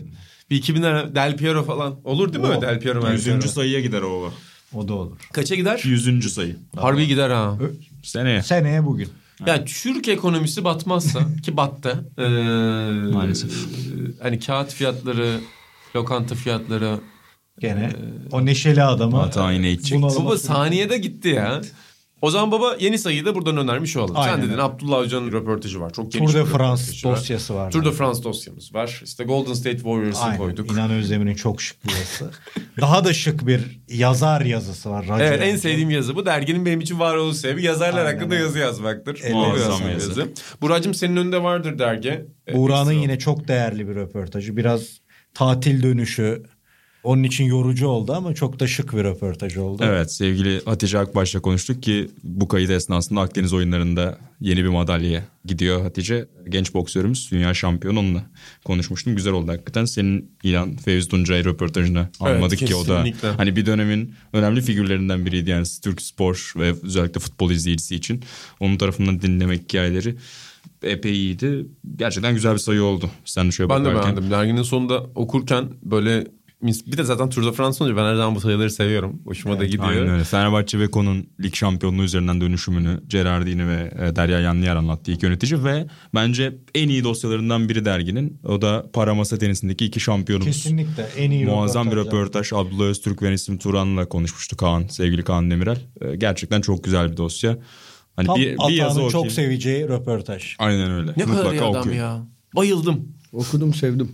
Bir 2000'ler Del Piero falan. Olur değil mi
O,
Del Piero? Del
Yüzüncü
Piero?
sayıya gider o.
O da olur.
Kaça gider?
Yüzüncü sayı.
Harbi gider ha.
Seneye.
Seneye bugün.
Yani Türk ekonomisi batmazsa ki battı. Ee,
Maalesef.
Hani kağıt fiyatları, lokanta fiyatları.
Gene o neşeli adamı.
Hata yine
Baba
sürükledi.
saniyede gitti ya. O zaman baba yeni sayıyı da buradan önermiş olalım. Sen
Aynen
dedin
öyle.
Abdullah Hoca'nın röportajı var. Çok geniş
Tour de France
röportajı var.
dosyası var.
Tour de France dosyamız var. İşte Golden State Warriors'ı koyduk.
İnan Özdemir'in çok şık bir yazısı. Daha da şık bir yazar yazısı var. Raci
Evet en sevdiğim yazı bu. Derginin benim için varoluş sebebi yazarlar
Aynen
hakkında yazı yazmaktır. Muazzam
yazı.
yazı. Buracığım senin önünde vardır dergi. Ee,
Buğra'nın yine çok değerli bir röportajı. Biraz tatil dönüşü. Onun için yorucu oldu ama çok da şık bir röportaj oldu.
Evet sevgili Hatice Akbaş'la konuştuk ki bu kayıt esnasında Akdeniz oyunlarında yeni bir madalyaya gidiyor Hatice. Genç boksörümüz dünya şampiyonu onunla konuşmuştum. Güzel oldu hakikaten. Senin İlan Fevzi Tuncay röportajını almadık ki o da hani bir dönemin önemli figürlerinden biriydi yani Türk spor ve özellikle futbol izleyicisi için. Onun tarafından dinlemek hikayeleri epey iyiydi. Gerçekten güzel bir sayı oldu. Sen de şöyle
Ben de
bakarken.
beğendim. Derginin sonunda okurken böyle bir de zaten Tour de France olunca ben her zaman bu sayıları seviyorum. Hoşuma da gidiyor.
Aynen öyle. Fenerbahçe ve Kon'un lig şampiyonluğu üzerinden dönüşümünü Gerardini ve e, Derya Yanlıyer anlattı ilk yönetici ve bence en iyi dosyalarından biri derginin. O da para masa tenisindeki iki şampiyonumuz.
Kesinlikle en iyi
Muazzam bir
röportaj.
röportaj. Abdullah Öztürk ve Nesim Turan'la konuşmuştu Kaan, sevgili Kaan Demirel. E, Gerçekten çok güzel bir dosya. Hani
Tam
bir, bir yazı
çok seveceği röportaj.
Aynen öyle.
Ne kadar iyi adam
okuyun.
ya. Bayıldım.
Okudum sevdim.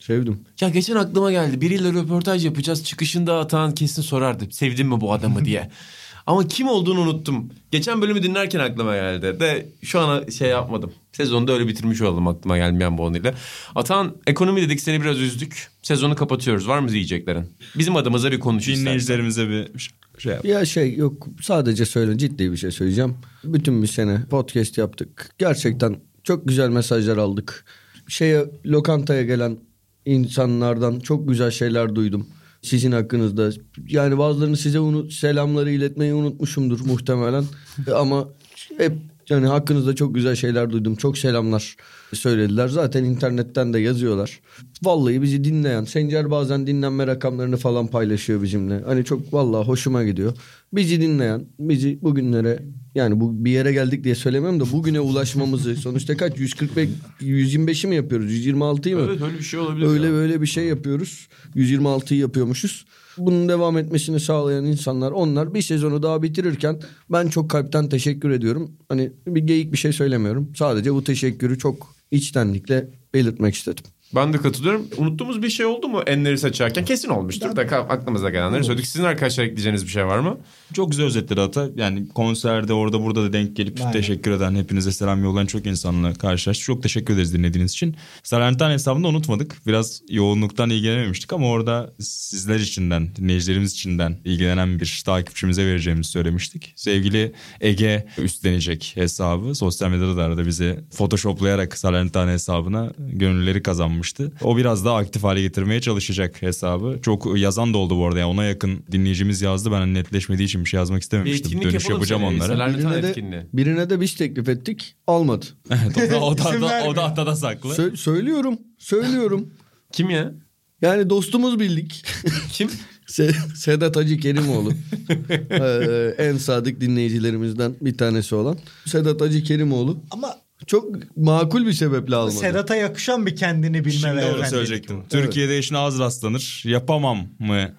Sevdim.
Ya geçen aklıma geldi. Biriyle röportaj yapacağız. Çıkışında Atahan kesin sorardı. Sevdin mi bu adamı diye. Ama kim olduğunu unuttum. Geçen bölümü dinlerken aklıma geldi. De şu an şey yapmadım. Sezonda öyle bitirmiş oldum aklıma gelmeyen bu onuyla. Atahan ekonomi dedik seni biraz üzdük. Sezonu kapatıyoruz. Var mı diyeceklerin? Bizim adımıza bir konuş.
Dinleyicilerimize bir şey yap.
Ya şey yok sadece söyle ciddi bir şey söyleyeceğim. Bütün bir sene podcast yaptık. Gerçekten çok güzel mesajlar aldık. Şeye lokantaya gelen insanlardan çok güzel şeyler duydum. Sizin hakkınızda. Yani bazılarını size unu- selamları iletmeyi unutmuşumdur muhtemelen. Ama hep Yani hakkınızda çok güzel şeyler duydum. Çok selamlar söylediler. Zaten internetten de yazıyorlar. Vallahi bizi dinleyen, Sencer bazen dinlenme rakamlarını falan paylaşıyor bizimle. Hani çok vallahi hoşuma gidiyor. Bizi dinleyen, bizi bugünlere yani bu bir yere geldik diye söylemem de bugüne ulaşmamızı sonuçta kaç 145 125'i mi yapıyoruz? 126'yı mı?
Evet öyle bir şey olabilir.
Öyle
ya.
böyle bir şey yapıyoruz. 126'yı yapıyormuşuz. Bunun devam etmesini sağlayan insanlar onlar bir sezonu daha bitirirken ben çok kalpten teşekkür ediyorum. Hani bir geyik bir şey söylemiyorum. Sadece bu teşekkürü çok içtenlikle belirtmek istedim.
Ben de katılıyorum. Unuttuğumuz bir şey oldu mu enleri seçerken? Kesin olmuştur da aklımıza gelenleri söyledik. Sizin arkadaşlar ekleyeceğiniz bir şey var mı?
Çok güzel özetledi Ata. Yani konserde orada burada da denk gelip
Aynen.
teşekkür eden, hepinize selam yollayan çok insanla karşılaştık. Çok teşekkür ederiz dinlediğiniz için. Salernitane hesabını unutmadık. Biraz yoğunluktan ilgilenememiştik ama orada sizler içinden, dinleyicilerimiz içinden ilgilenen bir takipçimize vereceğimizi söylemiştik. Sevgili Ege üstlenecek hesabı. Sosyal medyada da arada bizi photoshoplayarak Salernitane hesabına gönülleri kazanmıştı. O biraz daha aktif hale getirmeye çalışacak hesabı. Çok yazan da oldu bu arada. Yani ona yakın dinleyicimiz yazdı. Ben netleşmediği için bir şey yazmak
Bir
istememiştim.
etkinlik
Dönüş yapacağım
seneye.
onlara.
Birine de, birine de biz teklif ettik. Almadı.
Evet, o da, o da, o da, o da hatta da saklı.
Sö- söylüyorum. Söylüyorum.
Kim ya?
Yani dostumuz bildik.
Kim?
Se- Sedat Hacı Kerimoğlu. Ee, en sadık dinleyicilerimizden bir tanesi olan. Sedat Hacı Kerimoğlu.
Ama
Çok makul bir sebeple almadı.
Sedat'a yakışan bir kendini bilme
Şimdi
ve
söyleyecektim.
bu.
Türkiye'de işine az rastlanır. Yapamam mı?
Ya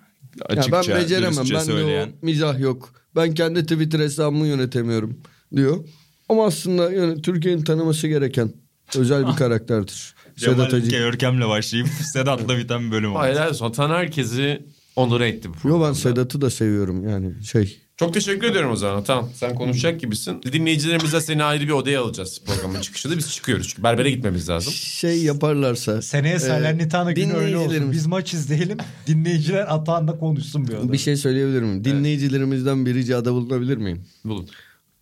Açıkça,
ben beceremem. Ben
söyleyen.
de o mizah yok. Ben kendi Twitter hesabımı yönetemiyorum diyor. Ama aslında yani Türkiye'nin tanıması gereken özel bir karakterdir. Sedat Hacı.
Görkem'le başlayıp Sedat'la biten bir bölüm oldu.
Hayır hayır. Son tan herkesi onur etti bu
Yo ben. Sedat'ı da seviyorum yani şey.
Çok teşekkür ediyorum o zaman. Tamam sen konuşacak gibisin. Dinleyicilerimize seni ayrı bir odaya alacağız programın çıkışında. Biz çıkıyoruz çünkü berbere gitmemiz lazım.
Şey yaparlarsa.
Seneye
e,
Salernitana günü öyle olsun. Biz maç izleyelim. Dinleyiciler atağında konuşsun bir odada.
Bir şey söyleyebilir miyim? Dinleyicilerimizden bir ricada bulunabilir miyim?
Bulun.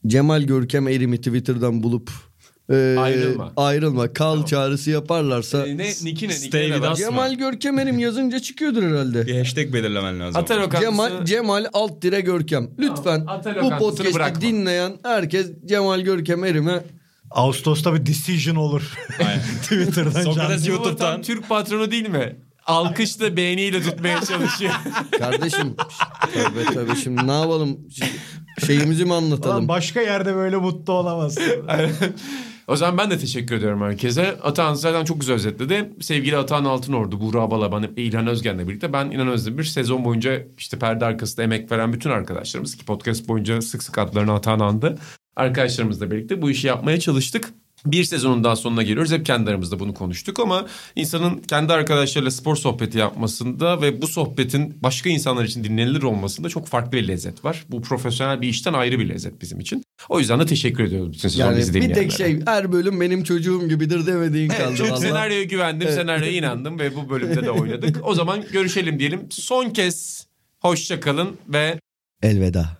Cemal Görkem Erim'i Twitter'dan bulup e,
Ayrılma.
ayrılma kal çağrısı yaparlarsa
Ee, ne? Niki ne?
Stay
Niki ne
with
var?
us.
Cemal Görkem Erim yazınca çıkıyordur herhalde.
Bir hashtag belirlemen lazım.
Ata lokantası.
Cemal Cemal alt dire Görkem. Lütfen
Ata
bu podcast'i
bırakma.
dinleyen herkes Cemal Görkem Erim'e
Ağustos'ta bir decision olur. Twitter'dan
Sokrates YouTube'dan
Türk patronu değil mi? Alkışla beğeniyle tutmaya çalışıyor.
kardeşim tövbe tövbe şimdi ne yapalım şeyimizi mi
Ulan
anlatalım?
başka yerde böyle mutlu olamazsın.
O zaman ben de teşekkür ediyorum herkese. Atahan zaten çok güzel özetledi. Sevgili Atahan Altınordu, Buğra Balaban, İlhan Özgen'le birlikte ben İnan Özdemir sezon boyunca işte perde arkasında emek veren bütün arkadaşlarımız ki podcast boyunca sık sık adlarını Atahan andı. Arkadaşlarımızla birlikte bu işi yapmaya çalıştık. Bir sezonun daha sonuna geliyoruz. Hep kendi aramızda bunu konuştuk ama insanın kendi arkadaşlarıyla spor sohbeti yapmasında ve bu sohbetin başka insanlar için dinlenilir olmasında çok farklı bir lezzet var. Bu profesyonel bir işten ayrı bir lezzet bizim için. O yüzden de teşekkür ediyoruz bütün sezon
Yani
bizi
bir tek şey her bölüm benim çocuğum gibidir demediğin kaldı.
Çok
vallahi.
senaryoya güvendim, senaryoya inandım ve bu bölümde de oynadık. O zaman görüşelim diyelim. Son kez hoşça kalın ve
Elveda.